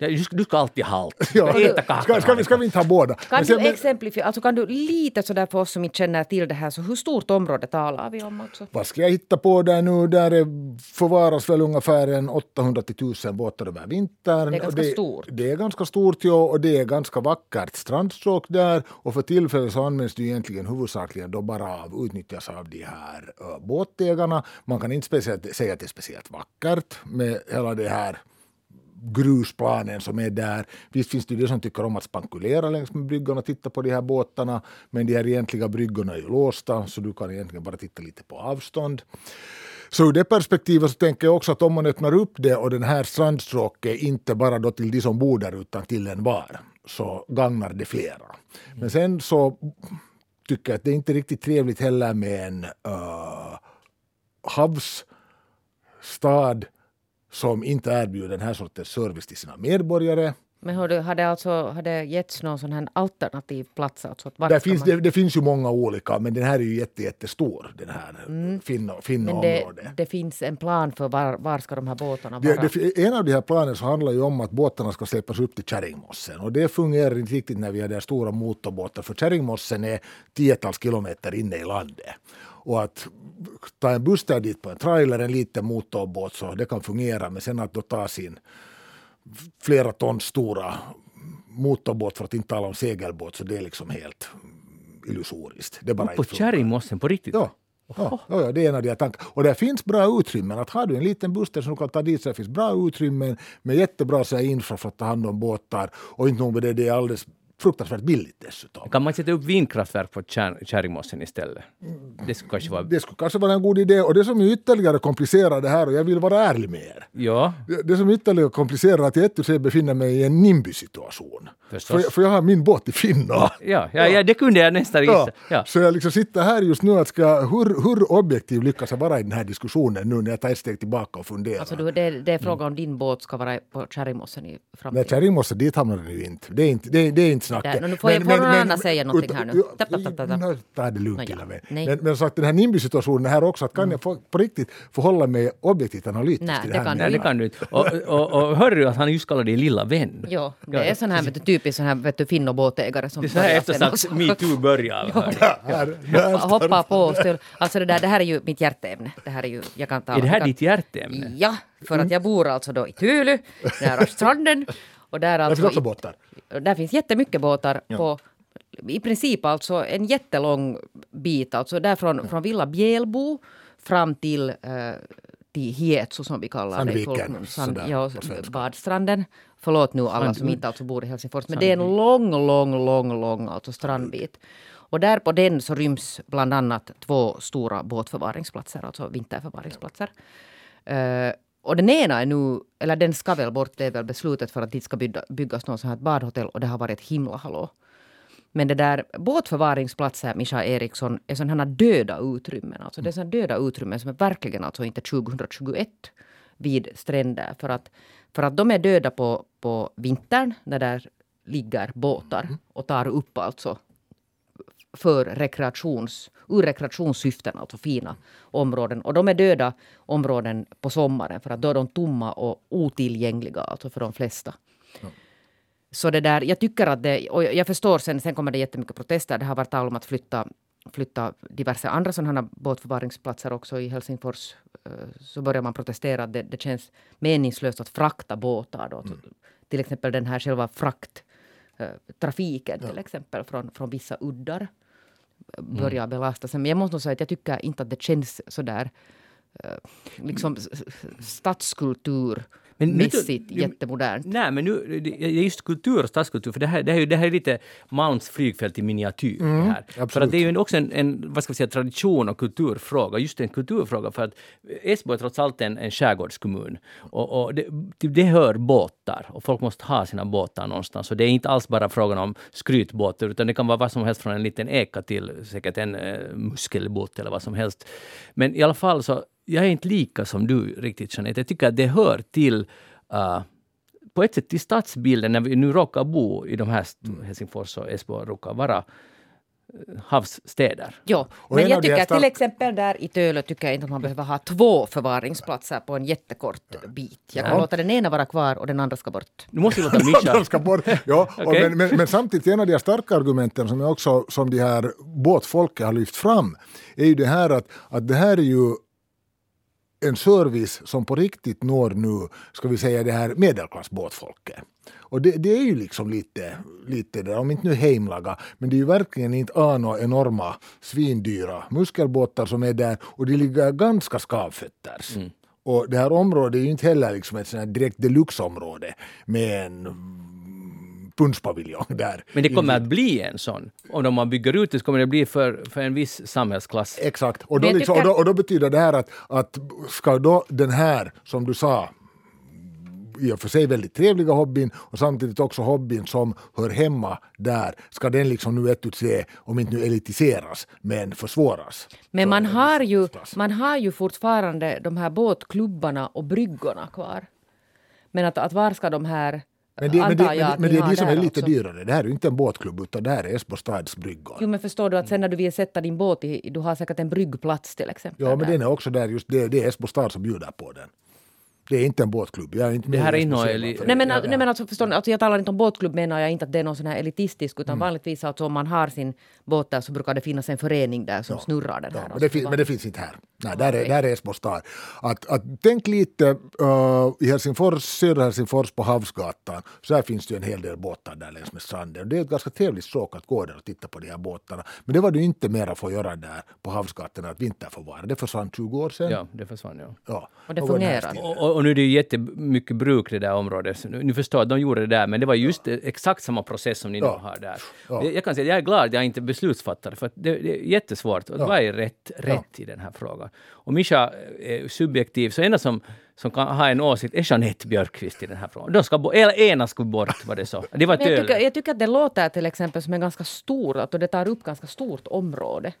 Det Du ska, du ska alltid halt. Du [LAUGHS] Ja. ska äta kakan. Ska, ska, vi, ska vi inte ha båda? Kan du sen- men- exemplifiera, alltså kan du lite sådär för oss som inte känner till det här, så hur stort område talar vi om? Alltså? Vad ska jag hitta på där nu? Där är, förvaras väl ungefär en 800 till 1000 båtar över vintern. Det är ganska Och stort. Det är ganska stort, ja, och det är ganska vackert strandstråk där. Och för tillfället så används det egentligen huvudsakligen då bara av, utnyttjas av de här uh, båtägarna. Man kan inte speciellt, säga att det är speciellt vackert med hela det här grusplanen som är där. Visst finns det ju de som tycker om att spankulera längs med bryggan och titta på de här båtarna. Men de här egentliga bryggorna är ju låsta så du kan egentligen bara titta lite på avstånd. Så ur det perspektivet så tänker jag också att om man öppnar upp det och den här strandstråket inte bara då till de som bor där utan till en var så gagnar det flera. Men sen så tycker jag att det är inte riktigt trevligt heller med en uh, havsstad som inte erbjuder den här sortens service till sina medborgare. Men hör du, har det alltså har det getts någon sån här alternativ plats? Alltså ska finns, man- det, det finns ju många olika, men den här är ju jätte, jättestor, den här mm. finna, finna Men det, området. det finns en plan för var, var ska de här båtarna Det, vara? det, en av de här planerna så handlar ju om att båtarna ska släppas upp till Kärringmossen och det fungerar inte riktigt när vi har där stora motorbåtar för Kärringmossen är tiotals kilometer inne i landet. Och att ta en buss där dit på en trailer, en liten motorbåt, så det kan fungera. Men sen att då ta sin flera ton stora motorbåt, för att inte tala om segelbåt, så det är liksom helt illusoriskt. Det bara På. Kärringmossen på riktigt? Ja. Ja, ja, det är en av de tankarna. Och det finns bra utrymmen. Att har du en liten buss där som du kan ta dit så det finns bra utrymmen med jättebra så infra för att ta hand om båtar. Och inte nog med det, det är alldeles fruktansvärt billigt dessutom. Kan man sätta upp vindkraftverk på Kär- Kärringmossen istället? Det skulle kanske vara... Det skulle kanske vara en god idé. Och det som är ytterligare komplicerar det här, och jag vill vara ärlig med er. Ja, Det, det som ytterligare komplicerar att jag ett sig befinner mig i en NIMBY-situation. För, för jag har min båt i Finland. ja, ja, ja det kunde jag nästan Ja, gissa. Ja. Så jag liksom sitter här just nu att ska, hur, hur objektiv lyckas jag vara i den här diskussionen nu när jag tar ett steg tillbaka och funderar. Alltså du, det, det är frågan om din båt ska vara på Kärringmossen i Nej, framtiden. Kärringmossen, dit hamnar den ju inte. Det är inte, det är, det är inte snacket. Där, nu får jag- får någon annan säga någonting här nu. Ja, Ta, ta, ta, ta, det lugnt ja. Nej. Mm. Men, men sagt, den här NIMBY-situationen här också, att kan jag få, på riktigt förhålla mig objektivt analytiskt Nej, till det det här? Nej, det kan du inte. Och, och, och hörde du att han just kallade dig lilla vän? Ja, det är sån här vet du, typisk sån här vet du, finnobåtägare som Det är så här börjar efter sen att också. metoo började. [LAUGHS] Här, där, Hoppa på och styr. Alltså det där, det här är ju mitt hjärteämne. Det här är ju, jag kan tala. Är det här jag kan, ditt hjärteämne? Ja, för att jag bor alltså då i Tulu, nära stranden. [LAUGHS] Och där Där alltså finns också i- båtar. Där finns jättemycket båtar på i princip alltså en jättelång bit, alltså där från, från Villa Bjälbo fram till, eh, till Hietsu som vi kallar det Sandviken, folkmun. sådär ja, badstranden. Förlåt nu alla som inte alltså bor i Helsingfors, men det är en lång, lång, lång, lång alltså strandbit. Och där på den så ryms bland annat två stora båtförvaringsplatser, alltså vinterförvaringsplatser. Eh, och den ena är nu, eller den ska väl bort, det är väl beslutet för att dit ska bygga, byggas något sånt här badhotell och det har varit ett himla hallå. Men det där båtförvaringsplatser, Mischa Eriksson, är sådana här döda utrymmen. Alltså det är sådana döda utrymmen som är verkligen alltså inte 2021 vid stränder. För att, för att de är döda på, på vintern när där ligger båtar och tar upp alltså för rekreations, ur rekreationssyften, alltså fina områden. Och de är döda områden på sommaren för att då är de tomma och otillgängliga alltså för de flesta. Så det där, jag tycker att det, och jag förstår sen, sen kommer det jättemycket protester. Det har varit tal om att flytta, flytta diverse andra sådana båtförvaringsplatser också i Helsingfors. Eh, Så börjar man protestera att det, det känns meningslöst att frakta båtar då. Till exempel den här själva frakttrafiken till exempel från, från vissa uddar Mm. börjar belasta sig. Men jag måste nog säga att jag tycker inte att det känns sådär där eh, liksom stadskultur men- mässigt du- jättemodernt. Nej, men nu, det är just kultur och stadskultur, för det här, det här, är ju- det här är lite Malms flygfält i miniatyr. det här. För att det är ju också en, en vad ska vi säga, tradition och kulturfråga, just en kulturfråga, för att Esbo är trots allt en, en skärgårdskommun. Och, och det, till det hör båtar, och folk måste ha sina båtar någonstans. Och det är inte alls bara frågan om skrytbåtar, utan det kan vara vad som helst från en liten eka till säkert en eh, muskelbåt eller vad som helst. Men i alla fall så, jag är inte lika som du riktigt Jeanette. Jag tycker att det hör till uh, på ett sätt till stadsbilden när vi nu råkar bo i de här, st- Helsingfors och Esbo råkar vara havsstäder. Jo, Och men en jag tycker till exempel där i Tölö tycker jag inte att man behöver ha två förvaringsplatser på en jättekort bit. Jag kan Ja. låta den ena vara kvar och den andra ska bort. Nu måste vi låta [LAUGHS] Mischa... Ska bort. Ja, [LAUGHS] Okej. men, men, men samtidigt en av de starka argumenten som, jag också, som de här båtfolket har lyft fram är ju det här att, att det här är ju en service som på riktigt når nu, ska vi säga det här medelklassbåtfolket. Och det, det är ju liksom lite, lite där, om inte nu heimlaga, men det är ju verkligen inte ano enorma svindyra muskelbåtar som är där och de ligger ganska skavfötters. Och det här området är ju inte heller liksom ett sånt direkt deluxe-område med en mm, punschpaviljong där. Men det kommer att bli en sån. Och om man bygger ut det så kommer det bli för, för en viss samhällsklass. Exakt. Och då, liksom, och, tycker- då, och då betyder det här att, att ska då den här, som du sa, i och för sig väldigt trevliga hobbyn och samtidigt också hobbyn som hör hemma där, ska den liksom nu se, om inte nu elitiseras, men försvåras. Men man har, ju, man har ju fortfarande de här båtklubbarna och bryggorna kvar. Men att, att var ska de här... Men det, men det, jag men, att men det är de som är lite också. dyrare. Det här är ju inte en båtklubb utan det här är Esbo stads bryggor. Jo men förstår du att sen när du vill sätta din båt i, du har säkert en bryggplats till exempel. Ja, men där. den är också där just det, det är Esbo stad som bjuder på den. Det är inte en båtklubb. Jag är inte Det här är för Nej men, nej, men alltså, förstår ni, alltså jag talar inte om båtklubb menar jag inte att det är någon sån här elitistisk utan vanligtvis alltså om man har sin båt där så brukar det finnas en förening där som snurrar den här. Ja, och men, det fin, men det finns inte här. Nej, där, är, där är Esbo stad. Att, att, tänk lite uh, i Helsingfors, södra Helsingfors på Havsgatan. Så här finns det ju en hel del båtar där längs med stranden. Det är ett ganska trevligt stråk att gå där och titta på de här båtarna. Men det var det ju inte för att göra där på Havsgatan att vinterförvara. Det försvann 20 år sedan. Ja, det försvann ja. Ja, Och det fungerar. Och, och, nu är det ju jättemycket bruk i det där området. Nu, nu förstår jag att de gjorde det där, men det var just det, exakt samma process som ni Ja. nu har där. Ja. Jag, jag kan säga att jag är glad att jag inte är beslutsfattare, för att det, det är jättesvårt. Och Ja. Vad är rätt, rätt i den här frågan? Och Mischa är subjektiv, så enda som, som kan ha en åsikt är Jeanette Björkqvist i den här frågan. De ska bo, ena ska bort, var det så. Det var jag, tycker, jag tycker att det låter till exempel som en ganska stor, att det tar upp ganska stort område.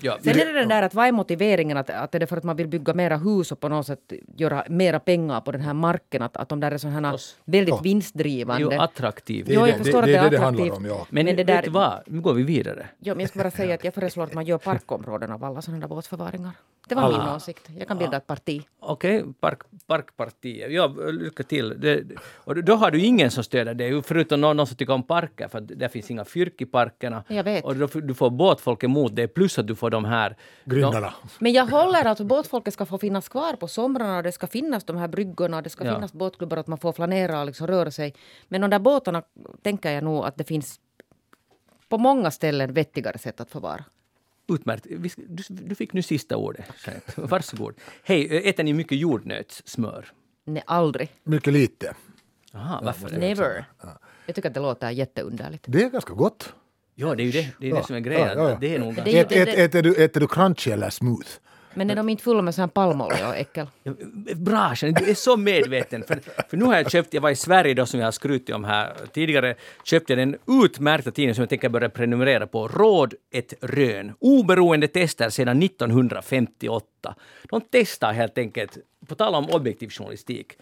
Ja, Sen är det den där att vad är motiveringen? Att, att är det för att man vill bygga mera hus och på något sätt göra mera pengar på den här marken? Att, att de där är sådana väldigt Ja. det vinstdrivande. attraktivt. Det är Jo, jag det- förstår det- att det det är är det det handlar attraktivt. om, ja. Men, Men det vet där- du vad? Nu går vi vidare. Ja, men jag ska bara säga att jag föreslår att man gör parkområden av alla sådana där båtförvaringar. Det var min åsikt. Jag kan bilda ett parti. Okej, park, Parkpartiet. Ja, lycka till. Det, och då har du ingen som stöder dig, förutom någon, någon som tycker om parker, för att det finns inga fyrk i parkerna. Jag vet. Och då, får- du får båtfolk emot dig, plus att du får de här... Gryndarna. Men jag håller att båtfolket ska få finnas kvar på somrarna och det ska finnas de här bryggorna och det ska Ja. finnas båtklubbar att man får flanera och liksom röra sig. Men de där båtarna tänker jag nog att det finns på många ställen vettigare sätt att förvara. Utmärkt. Du, fick nu sista ordet. Varsågod. Hej, äter ni mycket jordnötssmör? Nej, aldrig. Mycket lite. Aha, varför? Never. Jag tycker att det låter jätteunderligt. Det är ganska gott. Ja, det är ju det, det, är Ja, det som är grejen. ja, ja. Det är nog Det är ät, äter, du, äter du crunchy eller smooth? Men är de inte fulla med sån palmolja och äckel? Bra, Jeanette, du är så medveten. För, för nu har jag köpt, jag var i Sverige då som jag har skrutit om här tidigare, köpte jag den utmärkta tidningen som jag tänker börja prenumerera på, Råd ett rön. Oberoende tester sedan 1958. De testar helt enkelt, på tal om objektiv journalistik,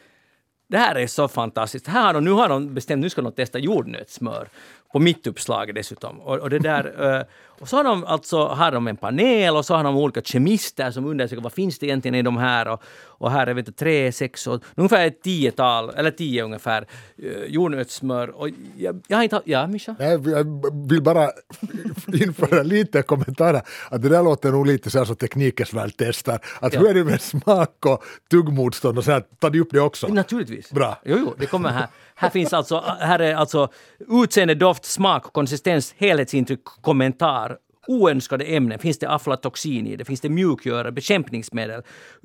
det här är så fantastiskt. Här har de, nu har de bestämt nu ska de testa jordnötssmör på mittuppslaget dessutom. Och, och, det där, [LAUGHS] eh, och så har de alltså har de en panel och så har de olika kemister som undersöker vad finns det egentligen i de här. Och, och här är vet du, tre, sex och ungefär ett tiotal, eller tio ungefär, uh, jordnötssmör. Och jag, jag har inte... Ja, Mischa? Jag vill bara införa lite kommentarer. Att det där låter nog lite så här som Teknikens värld testar. Att Ja. hur är det med smak och tuggmotstånd och så här, tar de upp det också? Naturligtvis. Bra. Jo, jo, det kommer här. Här finns alltså, här är alltså utseende, doft, smak, konsistens, helhetsintryck, kommentar. Oönskade ämnen, finns det aflatoxin i det? Finns det mjukgörare, bekämpningsmedel?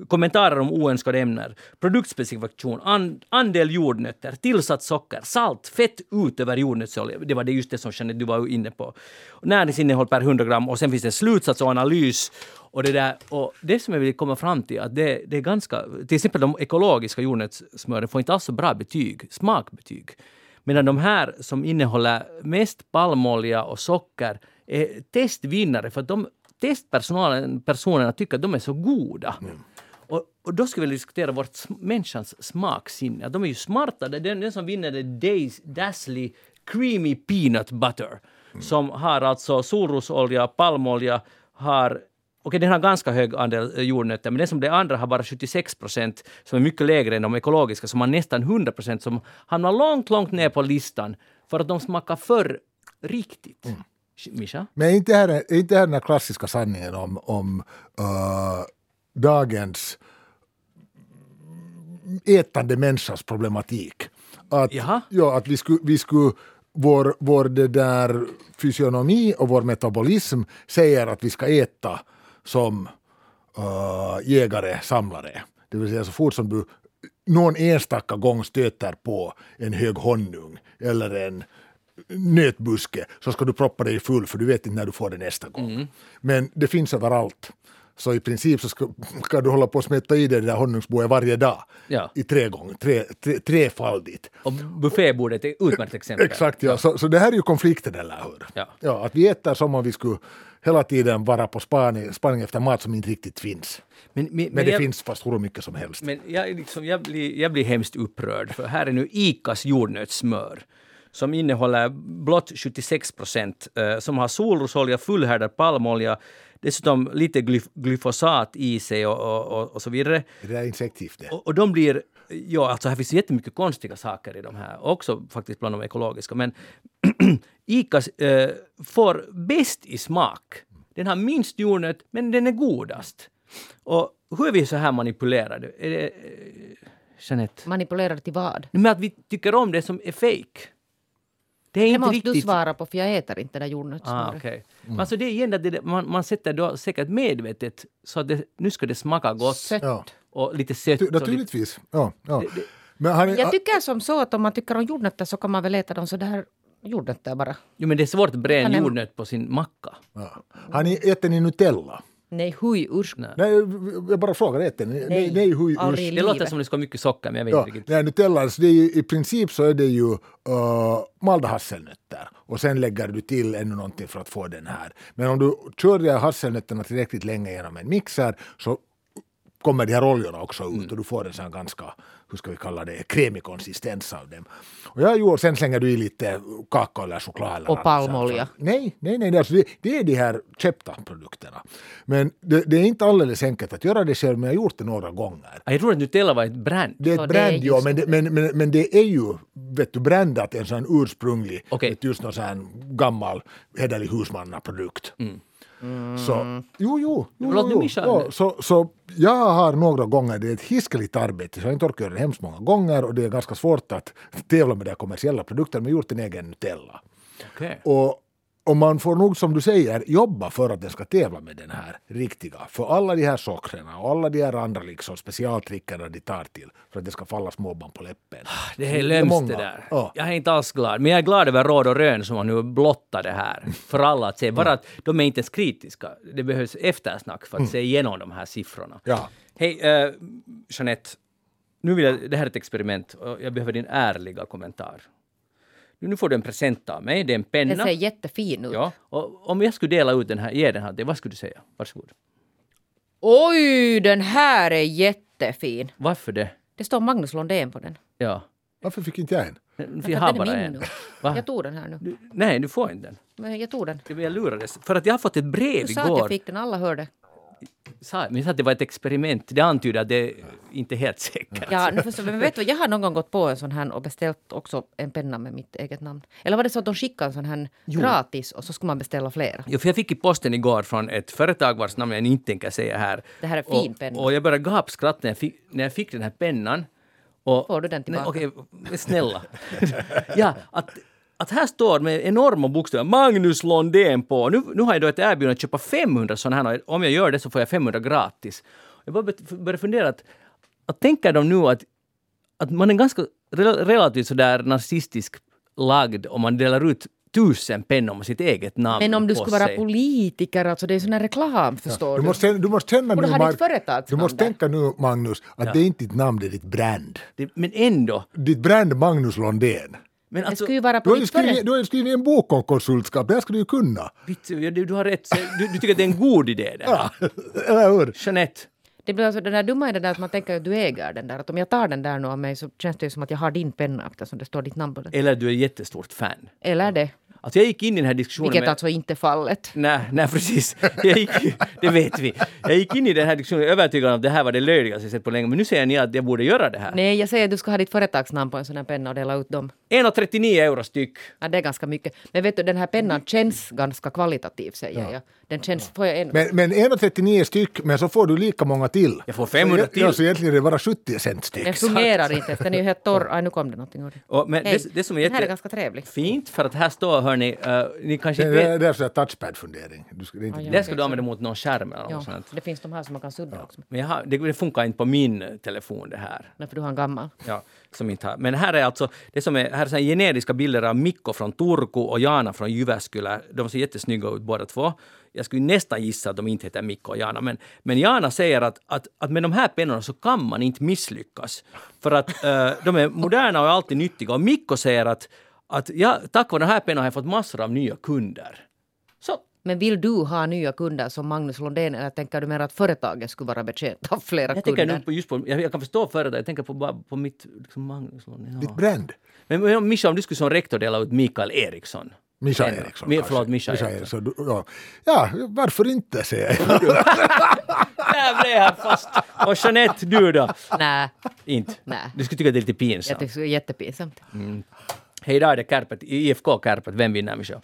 Kommentarer om oönskade ämnen, produktspecifikation, an, andel jordnötter, tillsatt socker, salt, fett ut över jordnötsolja. Det var det just det som Jeanette, du var inne på. Näringsinnehåll per 100 gram och sen finns det slutsats och analys. Och det, där, och det som jag vill komma fram till att det, det är ganska... Till exempel de ekologiska jordnötssmören får inte alls så bra betyg, smakbetyg. Medan de här som innehåller mest palmolja och socker är testvinnare för att de testpersonalen personerna tycker att de är så goda. Och, och då ska vi diskutera vårt människans smaksinne. De är ju smarta. Är den, den som vinner det Days, Dazzly Creamy Peanut Butter. som har alltså solrosolja, palmolja, har Okej, den har ganska hög andel eh, jordnötter, men den som det andra har bara 76 procent, som är mycket lägre än de ekologiska, som har nästan 100 procent, som hamnar långt, långt ner på listan för att de smakar för riktigt. Mischa? Men inte här, är inte här den här klassiska sanningen om, om uh, dagens ätande människans problematik? Att, Jaha. ja, att vi skulle, vi skulle vår, vår det där fysionomi och vår metabolism säger att vi ska äta som uh, jägare, samlare. Det vill säga så fort som du någon enstaka gång stöter på en hög honung eller en nötbuske så ska du proppa dig full för du vet inte när du får det nästa gång. Men det finns överallt. Så i princip så ska, ska du hålla på att smeta i dig det där honungsboet varje dag. Ja. I tre gånger, tre, tre, trefaldigt. Och buffébordet är ett utmärkt exempel. Exakt, ja. Så, så det här är ju konflikten, eller hur? Ja. Ja, att vi äter som om vi skulle hela tiden vara på spaning, spaning efter mat som inte riktigt finns. Men, men, Men, men det jag, finns fast hur mycket som helst. Men jag, liksom, jag, blir, jag blir hemskt upprörd, för här är nu ICAs jordnötssmör som innehåller blott 76 procent, eh, som har solrosolja, fullhärdad palmolja, dessutom lite glyf, glyfosat i sig och, och, och, och så vidare. Det där är insektivt det. Och, och de blir, ja alltså här finns jättemycket konstiga saker i de här, också faktiskt bland de ekologiska, men [CLEARS THROAT] ICAs eh, får bäst i smak. Den har minst jordnöt, men den är godast. Och hur är vi så här manipulerade? Är det, eh, Jeanette? Manipulerad till vad? Men att vi tycker om det som är fake. Det är Det inte måste riktigt... du svara på för jag äter inte det där Ah, jordnötssmöret. okay. Men Alltså det är igen att det, man, man sätter då säkert medvetet så att det, nu ska det smaka gott Sött. Ja. och lite sött. Tu- och lite, Naturligtvis. Ja, ja. Men har ni, Jag tycker som så att om man tycker om jordnötter så kan man väl äta dem så där jordnötter bara. jo, men det är svårt att bränna en- jordnöt på sin macka. ja. har ni ätit ni Nutella? Nej, hui, usch. Nej. Nej, jag bara frågar, äter ni? Nej, nej, nej hui, aldrig usch. i Det låter som det ska mycket socker, men jag vet Ja, inte riktigt. nej, Nutella, så det är ju, i princip så är det ju uh, malda hasselnötter och sen lägger du till ännu någonting för att få den här. Men om du kör de här hasselnötterna tillräckligt länge genom en mixer så kommer de här oljorna också ut Mm. och du får en sån ganska, hur ska vi kalla det, kremig konsistens av dem. Och jag gjorde, sen slänger du i lite kakao eller choklad. Eller Och palmolja. Nej, nej, nej, alltså det, det är de här köpta produkterna. Men det, det är inte alldeles enkelt att göra det själv, men jag har gjort det några gånger. Ah, Jag tror att Nutella var ett brand. Det är Så ett det är brand, ja, men det, men, men, men det är ju vet du, brandat en sån ursprunglig, vet, du, just någon sån gammal hederlig husmannaprodukt. Så, jo, jo, jo, Låt jo, jo. Ja, så, så jag har några gånger, det är ett hiskeligt arbete, så jag inte orkat göra det hemskt många gånger och det är ganska svårt att tävla med de kommersiella produkterna, men gjort en egen Nutella. Okej. Och, och man får nog som du säger jobba för att den ska tävla med den här riktiga. För alla de här sockrena och alla de här andra liksom specialtrickerna de tar till för att det ska falla småbarn på läppen. Det är Det är lömskt det där. Ja. Jag är inte alls glad. Men jag är glad över Råd och Rön som har nu blottat det här [LAUGHS] för alla att se. Bara att de är inte ens kritiska. Det behövs eftersnack för att se igenom de här siffrorna. Ja. Hej, uh, Jeanette. Nu vill jag, det här är ett experiment och jag behöver din ärliga kommentar. Nu får du en present av mig. Det är en Den penna. ser jättefin ut. Ja, och om jag skulle dela ut den här, ge den här till vad skulle du säga? Varsågod. Oj, den här är jättefin. Varför det? Det står Magnus Lundén på den. Ja. Varför fick inte jag en? För Vi att har den bara en. Jag tog den här nu. Du, nej, du får inte den. Men jag tog den. Det- Jag lurades. För att jag har fått ett brev Du sa att igår. jag fick den, alla hörde. Sa, men sa att det var ett experiment. Det antyder att det är inte helt säkert. Ja, nu förstår, men vet du, jag har någon gång gått på en sån här och beställt också en penna med mitt eget namn. Eller var det så att de skickade en sån här gratis och så skulle man beställa flera? Jo, för jag fick i posten igår från ett företag vars namn jag inte tänker säga här. Det här är fin och, penna. Och jag började gapskratta när jag fick, när jag fick den här pennan. Och, Får du den tillbaka? Nej, okej, snälla. [LAUGHS] ja, att, att här står med enorma bokstäver Magnus Londén på. Nu, nu har jag då ett erbjudande att köpa 500 sådana här och om jag gör det så får jag 500 gratis. Jag började fundera att, att tänker de nu att, att man är ganska rel- relativt sådär narcissistisk lagd om man delar ut tusen pennor med sitt eget namn Men om du skulle vara politiker, alltså det är sån här reklam, förstår Du du? måste, du måste känna Borde nu, Mag- du måste tänka nu Magnus att det är inte ditt namn, det är ditt brand. Det, men ändå. Ditt brand Magnus Londén. Men Det alltså, skulle ju vara Du har ju skrivit, du har ju skrivit en bok om konsultskap, det här ska du ju kunna. ja, du, du har rätt. Du, du tycker att det är en god idé det här? [LAUGHS] Eller hur? Jeanette, Det blir alltså den där dumma det där att man tänker att du äger den där. Att om jag tar den där nu av mig så känns det ju som att jag har din penna eftersom det står ditt namn på den. eller du är jättestort fan. Eller det. Alltså jag gick in i den här diskussionen Vilket med... alltså inte är fallet. Nej, nej, precis. Jag gick, det vet vi. Jag gick in i den här diskussionen övertygad om att det här var det löjligaste jag sett på länge. Men nu säger ni att jag borde göra det här. Nej, jag säger att du ska ha ditt företagsnamn på en sån här penna och dela ut dem. 1,39 euro styck. Ja, det är ganska mycket. Men vet du, den här pennan känns ganska kvalitativ, säger jag. Den känns... Får jag en? Men, men 1,39 styck, men så får du lika många till. Jag får 500 så, till. Ja, så egentligen är det bara 70 cent styck. den fungerar inte. Den är ju helt torr. Aj, nu kom det någonting. Och, men Hej. det, det som är Den här är jätte ganska trevlig. fint för att här står, hörni, uh, ni kanske Det, inte det, vet. det är sådär touchpad-fundering. Det Ja, ja. Det ska du använda mot någon skärm eller något Ja, sånt. det finns de här som man kan sudda också. Men jag har, det, det funkar inte på min telefon det här. Nej, för du har en gammal. Ja, som inte har. Men här är alltså, det som är, här är generiska bilder av Mikko från Turku och Jana från Jyväskylä. De ser jättesnygga ut båda två. Jag skulle nästan gissa att de inte heter Mikko och Jana. Men, men Jana säger att, att, att med de här pennorna så kan man inte misslyckas. För att eh, de är moderna och alltid nyttiga. Och Mikko säger att, att ja, tack vare de här pennorna har jag fått massor av nya kunder. Så Men vill du ha nya kunder som Magnus Lundén eller tänker du mer att företaget skulle vara betjänt av flera jag tänker kunder? nu på, just på, jag, jag kan förstå företag, jag tänker på, bara på mitt liksom, Magnus Lundén. Ditt Ja. brand. Men, men Mischa, om du skulle som rektor dela ut Mikael Eriksson. Mischa. Eriksson. Mi- kanske. förlåt, Mischa Eriksson. Eriksson. Du- Ja. ja, varför inte säger jag. [LAUGHS] Där blev han fast! Och Jeanette, du då? Nej, Inte? Nej. Du skulle tycka det är lite jag pinsamt. tycker det är jättepinsamt. Hej, idag är det Kärpet, IFK Kärpet. Vem vinner Mischa?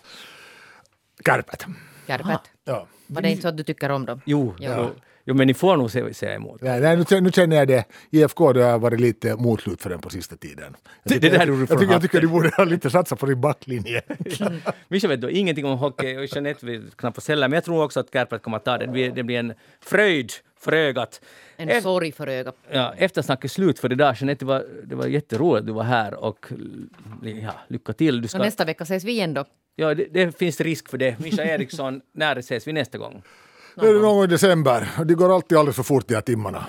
Kärpät. Kärpät. Ja. Var det inte så att du tycker om dem? Jo, Ja. jo, jo, men ni får nog se- säga emot. Nej, nej, nu, nu känner jag det. IFK det har varit lite motslut för den på sista tiden. Jag Det- det där du jag, från tycker, jag tycker de borde ha lite satsa på din backlinje. [LAUGHS] Mischa vet då ingenting om hockey och Jeanette vet knappast heller, men jag tror också att Kärpet kommer att ta det. Det blir, det blir en fröjd för ögat. En Ef- sorg för ögat. Ja, eftersnacket är slut för idag. Jeanette, det var, det var jätteroligt att du var här och ja, lycka till. Du Och ska, nästa vecka ses vi igen då. ja, det, det finns risk för det. Mischa Eriksson, [LAUGHS] när ses vi nästa gång? Det är någon gång i december. Det går alltid alldeles för fort de här timmarna.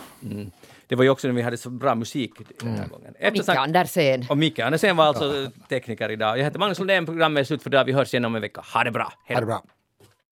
Det var ju också när vi hade så bra musik den här gången. Micke Eftersnack, Andersen. och Micke Andersen var alltså tekniker idag. Jag heter Magnus Lundén, programmet är slut för idag. Vi hörs igen om en vecka. Ha det bra! Hej Ha det bra.